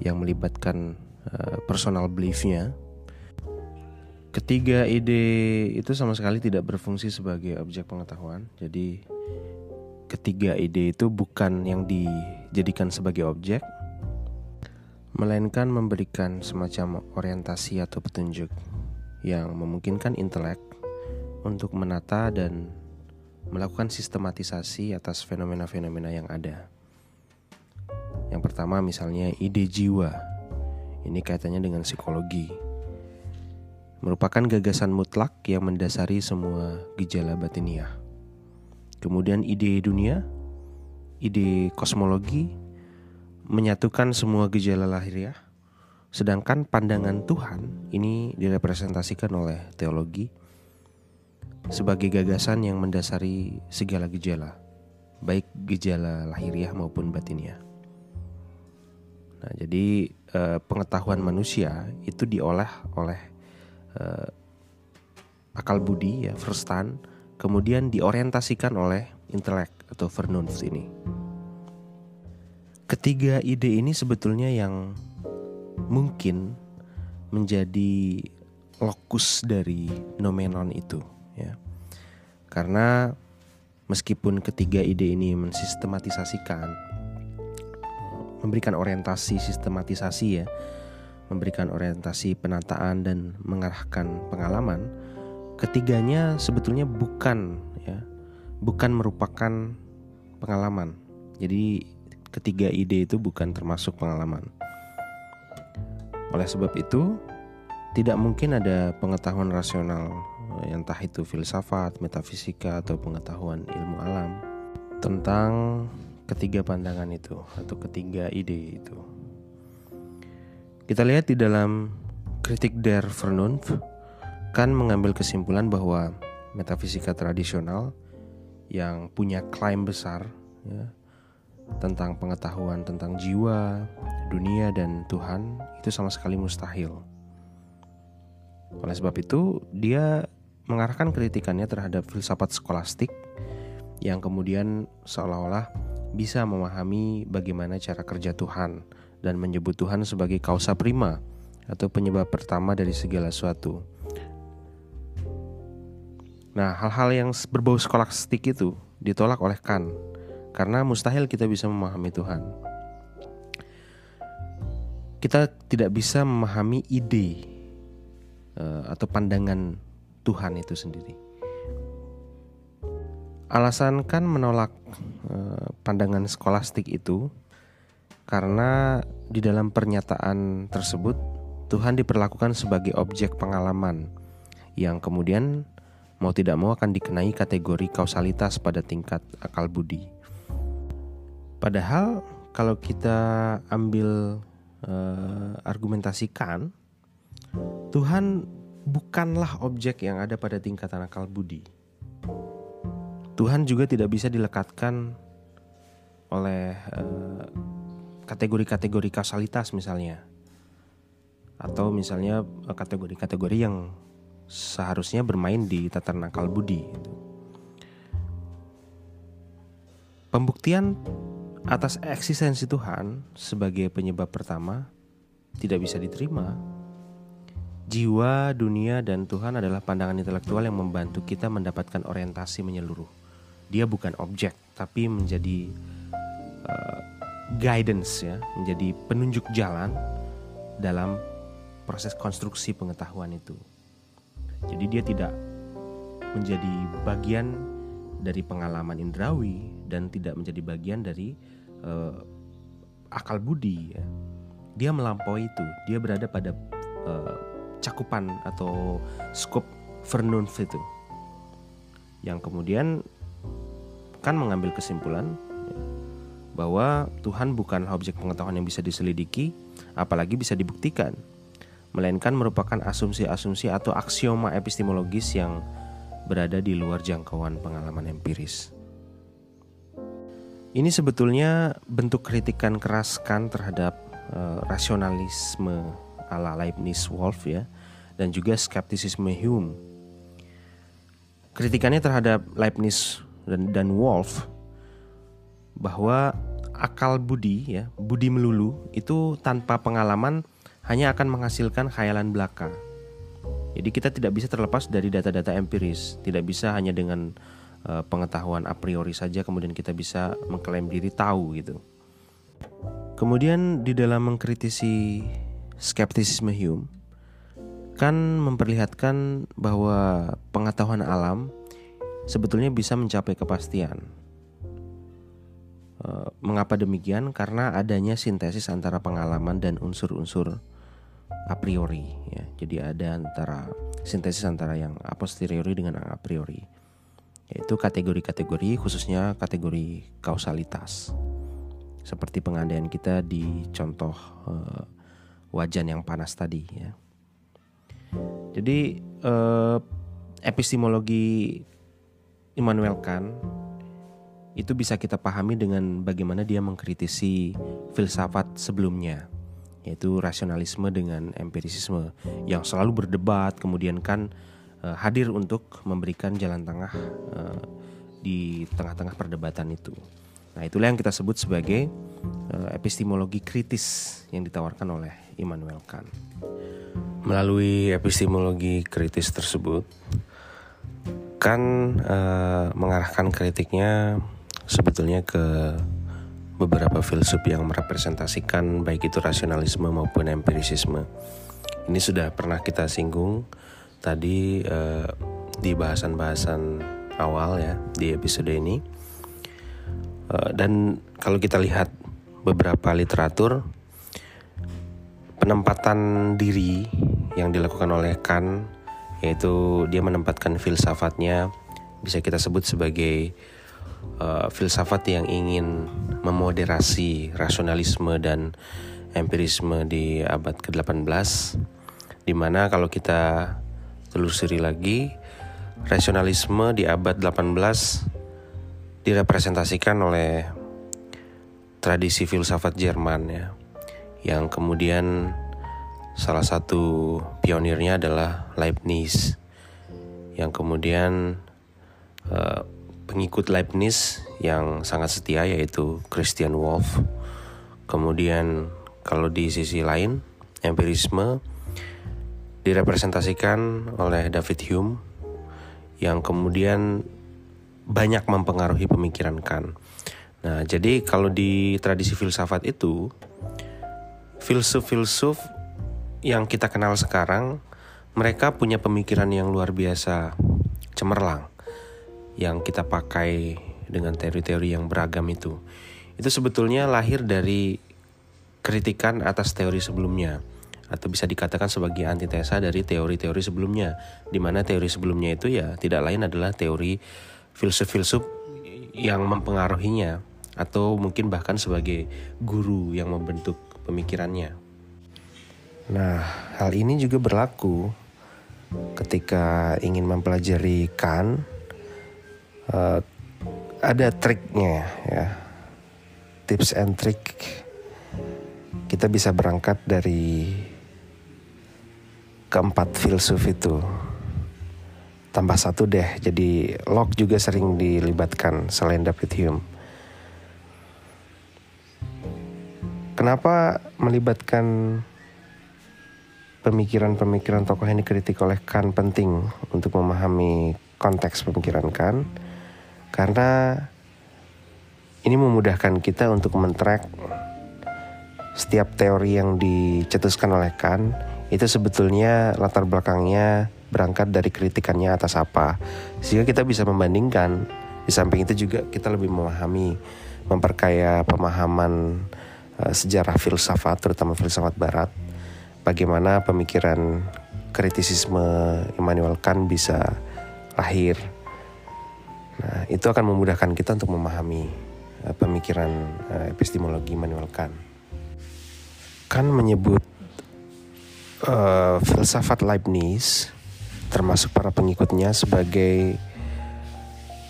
yang melibatkan uh, personal beliefnya. Ketiga ide itu sama sekali tidak berfungsi sebagai objek pengetahuan. Jadi ketiga ide itu bukan yang dijadikan sebagai objek, melainkan memberikan semacam orientasi atau petunjuk yang memungkinkan intelek untuk menata dan melakukan sistematisasi atas fenomena-fenomena yang ada. Yang pertama misalnya ide jiwa. Ini kaitannya dengan psikologi. Merupakan gagasan mutlak yang mendasari semua gejala batiniah. Kemudian ide dunia, ide kosmologi menyatukan semua gejala lahiriah. Sedangkan pandangan Tuhan ini direpresentasikan oleh teologi sebagai gagasan yang mendasari segala gejala, baik gejala lahiriah maupun batiniah. Nah, jadi eh, pengetahuan manusia itu diolah oleh eh, akal budi ya, verstand, kemudian diorientasikan oleh intelek atau vernunft ini. Ketiga ide ini sebetulnya yang mungkin menjadi lokus dari nomenon itu ya. Karena meskipun ketiga ide ini mensistematisasikan memberikan orientasi sistematisasi ya, memberikan orientasi penataan dan mengarahkan pengalaman, ketiganya sebetulnya bukan ya, bukan merupakan pengalaman. Jadi ketiga ide itu bukan termasuk pengalaman. Oleh sebab itu, tidak mungkin ada pengetahuan rasional entah itu filsafat, metafisika atau pengetahuan ilmu alam tentang ketiga pandangan itu atau ketiga ide itu. Kita lihat di dalam kritik der Vernunft kan mengambil kesimpulan bahwa metafisika tradisional yang punya klaim besar ya, tentang pengetahuan tentang jiwa, dunia dan Tuhan itu sama sekali mustahil. Oleh sebab itu, dia mengarahkan kritikannya terhadap filsafat skolastik yang kemudian seolah-olah bisa memahami bagaimana cara kerja Tuhan dan menyebut Tuhan sebagai kausa prima atau penyebab pertama dari segala sesuatu. Nah, hal-hal yang berbau skolastik itu ditolak oleh Kant karena mustahil kita bisa memahami Tuhan. Kita tidak bisa memahami ide uh, atau pandangan Tuhan itu sendiri. alasan kan menolak uh, pandangan skolastik itu karena di dalam pernyataan tersebut Tuhan diperlakukan sebagai objek pengalaman yang kemudian mau tidak mau akan dikenai kategori kausalitas pada tingkat akal budi. Padahal kalau kita ambil uh, argumentasikan Tuhan bukanlah objek yang ada pada tingkatan akal budi. Tuhan juga tidak bisa dilekatkan oleh eh, kategori-kategori uh, kausalitas misalnya. Atau misalnya eh, kategori-kategori yang seharusnya bermain di tataran akal budi. Pembuktian atas eksistensi Tuhan sebagai penyebab pertama tidak bisa diterima Jiwa, dunia, dan Tuhan adalah pandangan intelektual yang membantu kita mendapatkan orientasi menyeluruh. Dia bukan objek, tapi menjadi uh, guidance ya, menjadi penunjuk jalan dalam proses konstruksi pengetahuan itu. Jadi dia tidak menjadi bagian dari pengalaman indrawi dan tidak menjadi bagian dari uh, akal budi ya. Dia melampaui itu, dia berada pada uh, cakupan atau scope Vernunft itu yang kemudian kan mengambil kesimpulan ya, bahwa Tuhan bukan objek pengetahuan yang bisa diselidiki apalagi bisa dibuktikan melainkan merupakan asumsi-asumsi atau aksioma epistemologis yang berada di luar jangkauan pengalaman empiris. Ini sebetulnya bentuk kritikan keras kan terhadap uh, rasionalisme ala Leibniz Wolf ya dan juga skeptisisme Hume. Kritikannya terhadap Leibniz dan, dan Wolf bahwa akal budi ya, budi melulu itu tanpa pengalaman hanya akan menghasilkan khayalan belaka. Jadi kita tidak bisa terlepas dari data-data empiris, tidak bisa hanya dengan uh, pengetahuan a priori saja kemudian kita bisa mengklaim diri tahu gitu. Kemudian di dalam mengkritisi skeptisisme Hume kan memperlihatkan bahwa pengetahuan alam sebetulnya bisa mencapai kepastian. Eh, mengapa demikian? Karena adanya sintesis antara pengalaman dan unsur-unsur a priori. Ya. Jadi ada antara sintesis antara yang a posteriori dengan a priori, yaitu kategori-kategori khususnya kategori kausalitas. Seperti pengandaian kita di contoh uh, wajan yang panas tadi ya. Jadi eh, epistemologi Immanuel Kant itu bisa kita pahami dengan bagaimana dia mengkritisi filsafat sebelumnya yaitu rasionalisme dengan empirisisme yang selalu berdebat kemudian kan eh, hadir untuk memberikan jalan tengah eh, di tengah-tengah perdebatan itu. Nah, itulah yang kita sebut sebagai uh, epistemologi kritis yang ditawarkan oleh Immanuel Kant. Melalui epistemologi kritis tersebut, Kant uh, mengarahkan kritiknya sebetulnya ke beberapa filsuf yang merepresentasikan baik itu rasionalisme maupun empirisisme. Ini sudah pernah kita singgung tadi uh, di bahasan-bahasan awal ya di episode ini Eh, dan kalau kita lihat beberapa literatur penempatan diri yang dilakukan oleh Kant yaitu dia menempatkan filsafatnya bisa kita sebut sebagai uh, filsafat yang ingin memoderasi rasionalisme dan empirisme di abad ke-18 di mana kalau kita telusuri lagi rasionalisme di abad 18 direpresentasikan oleh tradisi filsafat Jerman ya yang kemudian salah satu pionirnya adalah Leibniz yang kemudian uh, pengikut Leibniz yang sangat setia yaitu Christian Wolff kemudian kalau di sisi lain empirisme direpresentasikan oleh David Hume yang kemudian banyak mempengaruhi pemikiran Kant. Nah, jadi kalau di tradisi filsafat itu, filsuf-filsuf yang kita kenal sekarang, mereka punya pemikiran yang luar biasa cemerlang. yang kita pakai dengan teori-teori yang beragam itu itu sebetulnya lahir dari kritikan atas teori sebelumnya atau bisa dikatakan sebagai antitesa dari teori-teori sebelumnya di mana teori sebelumnya itu ya tidak lain adalah teori filsuf-filsuf yang mempengaruhinya atau mungkin bahkan sebagai guru yang membentuk pemikirannya. Nah, hal ini juga berlaku ketika ingin mempelajari Kant uh, ada triknya ya tips and trick. Kita bisa berangkat dari keempat filsuf itu. Tambah satu deh jadi Locke juga sering dilibatkan selain David Hume kenapa melibatkan pemikiran-pemikiran tokoh yang dikritik oleh Kant penting untuk memahami konteks pemikiran Kant karena ini memudahkan kita untuk mentrack setiap teori yang dicetuskan oleh Kant itu sebetulnya latar belakangnya berangkat dari kritikannya atas apa. Sehingga kita bisa membandingkan. Di samping itu juga kita lebih memahami memperkaya pemahaman uh, sejarah filsafat terutama filsafat barat bagaimana pemikiran kritisisme Immanuel Kant bisa lahir nah itu akan memudahkan kita untuk memahami uh, pemikiran uh, epistemologi Immanuel Kant. Kant menyebut uh, filsafat Leibniz termasuk para pengikutnya sebagai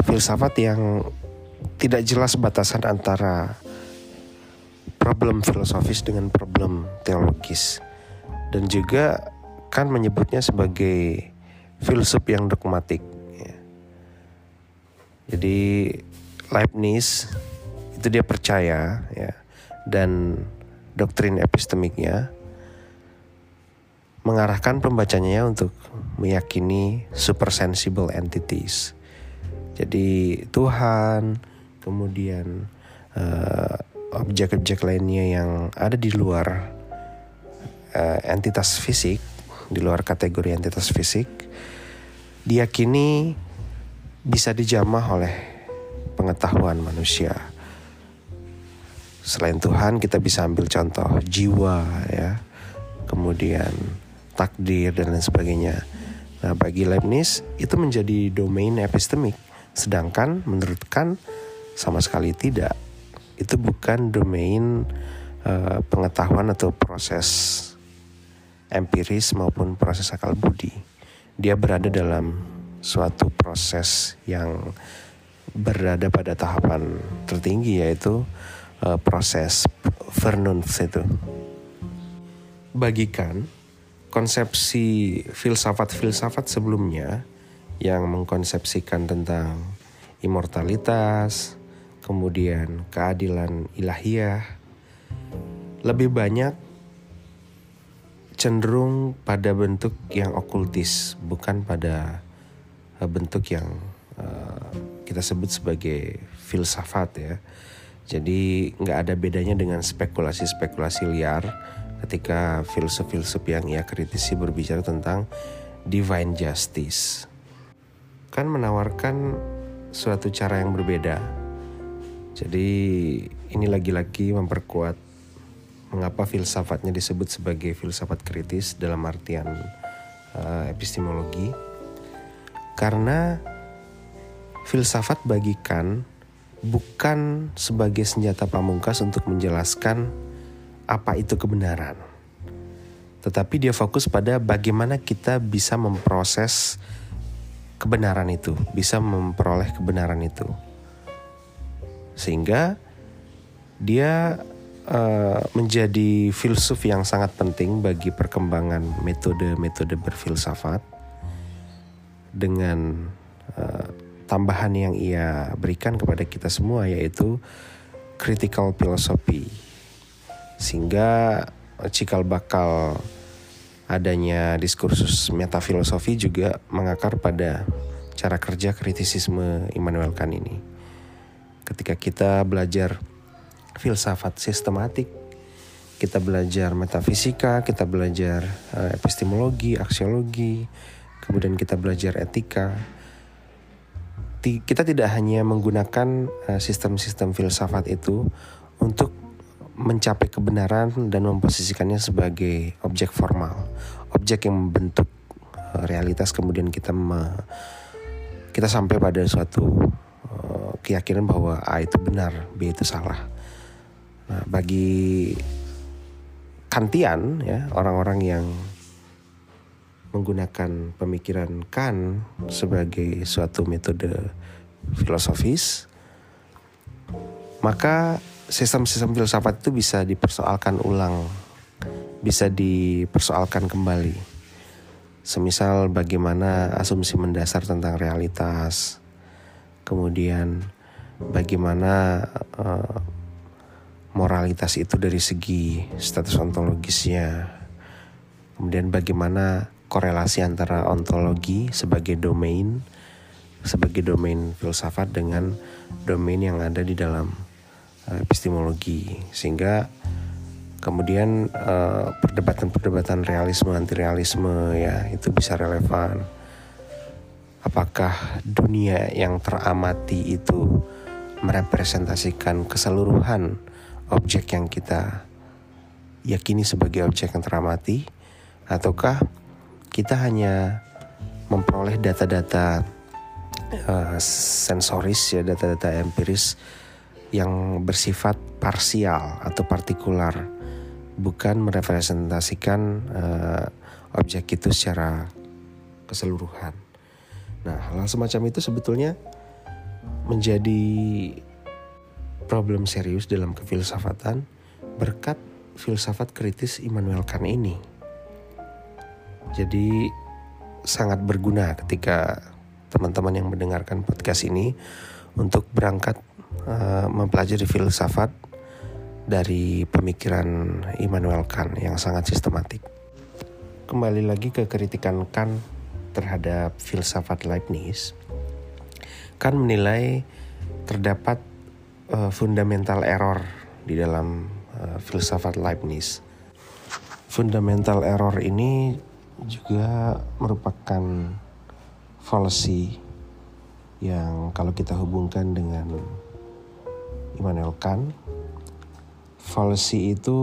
filsafat yang tidak jelas batasan antara problem filosofis dengan problem teologis dan juga kan menyebutnya sebagai filsuf yang dogmatik. Ya. Jadi Leibniz itu dia percaya ya dan doktrin epistemiknya mengarahkan pembacanya untuk meyakini supersensible entities. Jadi Tuhan, kemudian uh, objek-objek lainnya yang ada di luar uh, entitas fisik, di luar kategori entitas fisik, diyakini bisa dijamah oleh pengetahuan manusia. Selain Tuhan kita bisa ambil contoh jiwa ya. Kemudian takdir dan lain sebagainya. Nah bagi Leibniz itu menjadi domain epistemik. Sedangkan menurut Kant sama sekali tidak itu bukan domain uh, pengetahuan atau proses empiris maupun proses akal budi dia berada dalam suatu proses yang berada pada tahapan tertinggi yaitu uh, proses Vernunft itu. Bagikan konsepsi filsafat-filsafat sebelumnya yang mengkonsepsikan tentang imortalitas, kemudian keadilan ilahiyah, lebih banyak cenderung pada bentuk yang okultis, bukan pada eh, bentuk yang uh, kita sebut sebagai filsafat ya. Jadi nggak ada bedanya dengan spekulasi-spekulasi liar ketika filsuf-filsuf yang ia kritisi berbicara tentang divine justice. Kan menawarkan suatu cara yang berbeda. Jadi ini lagi-lagi memperkuat mengapa filsafatnya disebut sebagai filsafat kritis dalam artian uh, epistemologi. Karena filsafat bagikan bukan sebagai senjata pamungkas untuk menjelaskan apa itu kebenaran. Tetapi dia fokus pada bagaimana kita bisa memproses kebenaran itu, bisa memperoleh kebenaran itu. Sehingga dia uh, menjadi filsuf yang sangat penting bagi perkembangan metode-metode berfilsafat dengan uh, tambahan yang ia berikan kepada kita semua yaitu critical philosophy sehingga cikal bakal adanya diskursus metafilosofi juga mengakar pada cara kerja kritisisme Immanuel Kant ini. Ketika kita belajar filsafat sistematik, kita belajar metafisika, kita belajar uh, epistemologi, aksiologi, kemudian kita belajar etika, kita tidak hanya menggunakan eh, sistem-sistem filsafat itu untuk mencapai kebenaran dan memposisikannya sebagai objek formal, objek yang membentuk eh, realitas kemudian kita me, kita sampai pada suatu uh, keyakinan bahwa A itu benar, B itu salah. Nah, bagi Kantian ya, orang-orang yang menggunakan pemikiran Kant sebagai suatu metode filosofis, maka sistem-sistem filsafat itu bisa dipersoalkan ulang, bisa dipersoalkan kembali. Semisal bagaimana asumsi mendasar tentang realitas, kemudian bagaimana uh, moralitas itu dari segi status ontologisnya, kemudian bagaimana korelasi antara ontologi sebagai domain sebagai domain filsafat dengan domain yang ada di dalam uh, epistemologi. Sehingga kemudian uh, perdebatan-perdebatan realisme anti realisme ya itu bisa relevan apakah dunia yang teramati itu merepresentasikan keseluruhan objek yang kita yakini sebagai objek yang teramati ataukah kita hanya memperoleh data-data uh, sensoris ya data-data empiris yang bersifat parsial atau partikular bukan merepresentasikan uh, objek itu secara keseluruhan. Nah, hal semacam itu sebetulnya menjadi problem serius dalam kefilsafatan berkat filsafat kritis Immanuel Kant ini. Jadi sangat berguna ketika teman-teman yang mendengarkan podcast ini untuk berangkat uh, mempelajari filsafat dari pemikiran Immanuel Kant yang sangat sistematik. Kembali lagi ke kritikan Kant terhadap filsafat Leibniz. Kant menilai terdapat uh, fundamental error di dalam uh, filsafat Leibniz. Fundamental error ini juga merupakan fallacy yang kalau kita hubungkan dengan Immanuel Kant, fallacy itu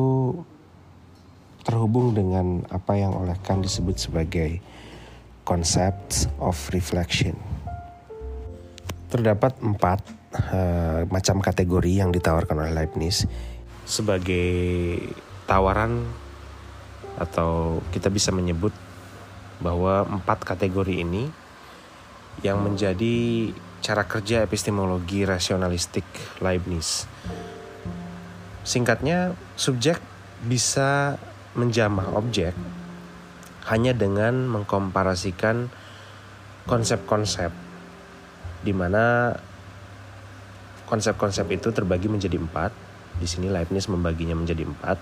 terhubung dengan apa yang oleh Kant disebut sebagai concept of reflection. Terdapat empat uh, macam kategori yang ditawarkan oleh Leibniz sebagai tawaran atau kita bisa menyebut bahwa empat kategori ini yang menjadi cara kerja epistemologi rasionalistik Leibniz. Singkatnya, subjek bisa menjamah objek hanya dengan mengkomparasikan konsep-konsep di mana konsep-konsep itu terbagi menjadi empat. Di sini Leibniz membaginya menjadi empat.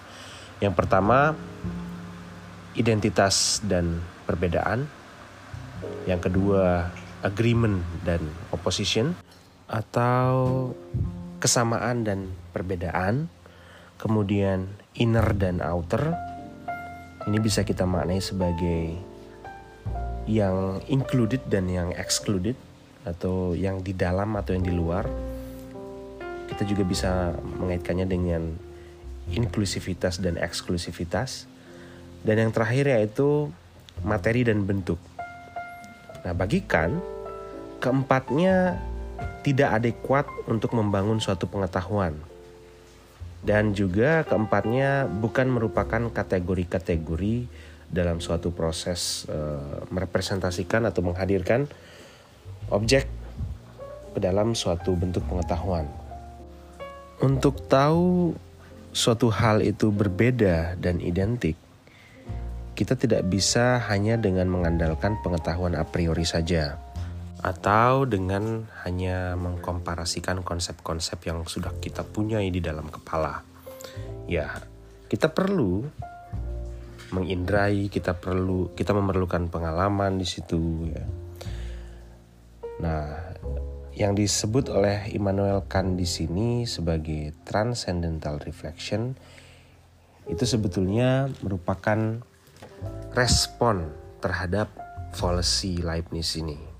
Yang pertama, identitas dan perbedaan. Yang kedua, agreement dan opposition atau kesamaan dan perbedaan. Kemudian inner dan outer. Ini bisa kita maknai sebagai yang included dan yang excluded atau yang di dalam atau yang di luar. Kita juga bisa mengaitkannya dengan inklusivitas dan eksklusivitas. Dan yang terakhir yaitu materi dan bentuk. Nah, bagikan keempatnya tidak adekuat untuk membangun suatu pengetahuan. Dan juga keempatnya bukan merupakan kategori-kategori dalam suatu proses e, merepresentasikan atau menghadirkan objek ke dalam suatu bentuk pengetahuan. Untuk tahu suatu hal itu berbeda dan identik, kita tidak bisa hanya dengan mengandalkan pengetahuan a priori saja atau dengan hanya mengkomparasikan konsep-konsep yang sudah kita punyai di dalam kepala. Ya, kita perlu mengindrai, kita perlu kita memerlukan pengalaman di situ ya. Nah, yang disebut oleh Immanuel Kant di sini sebagai transcendental reflection itu sebetulnya merupakan respon terhadap fallacy Leibniz ini.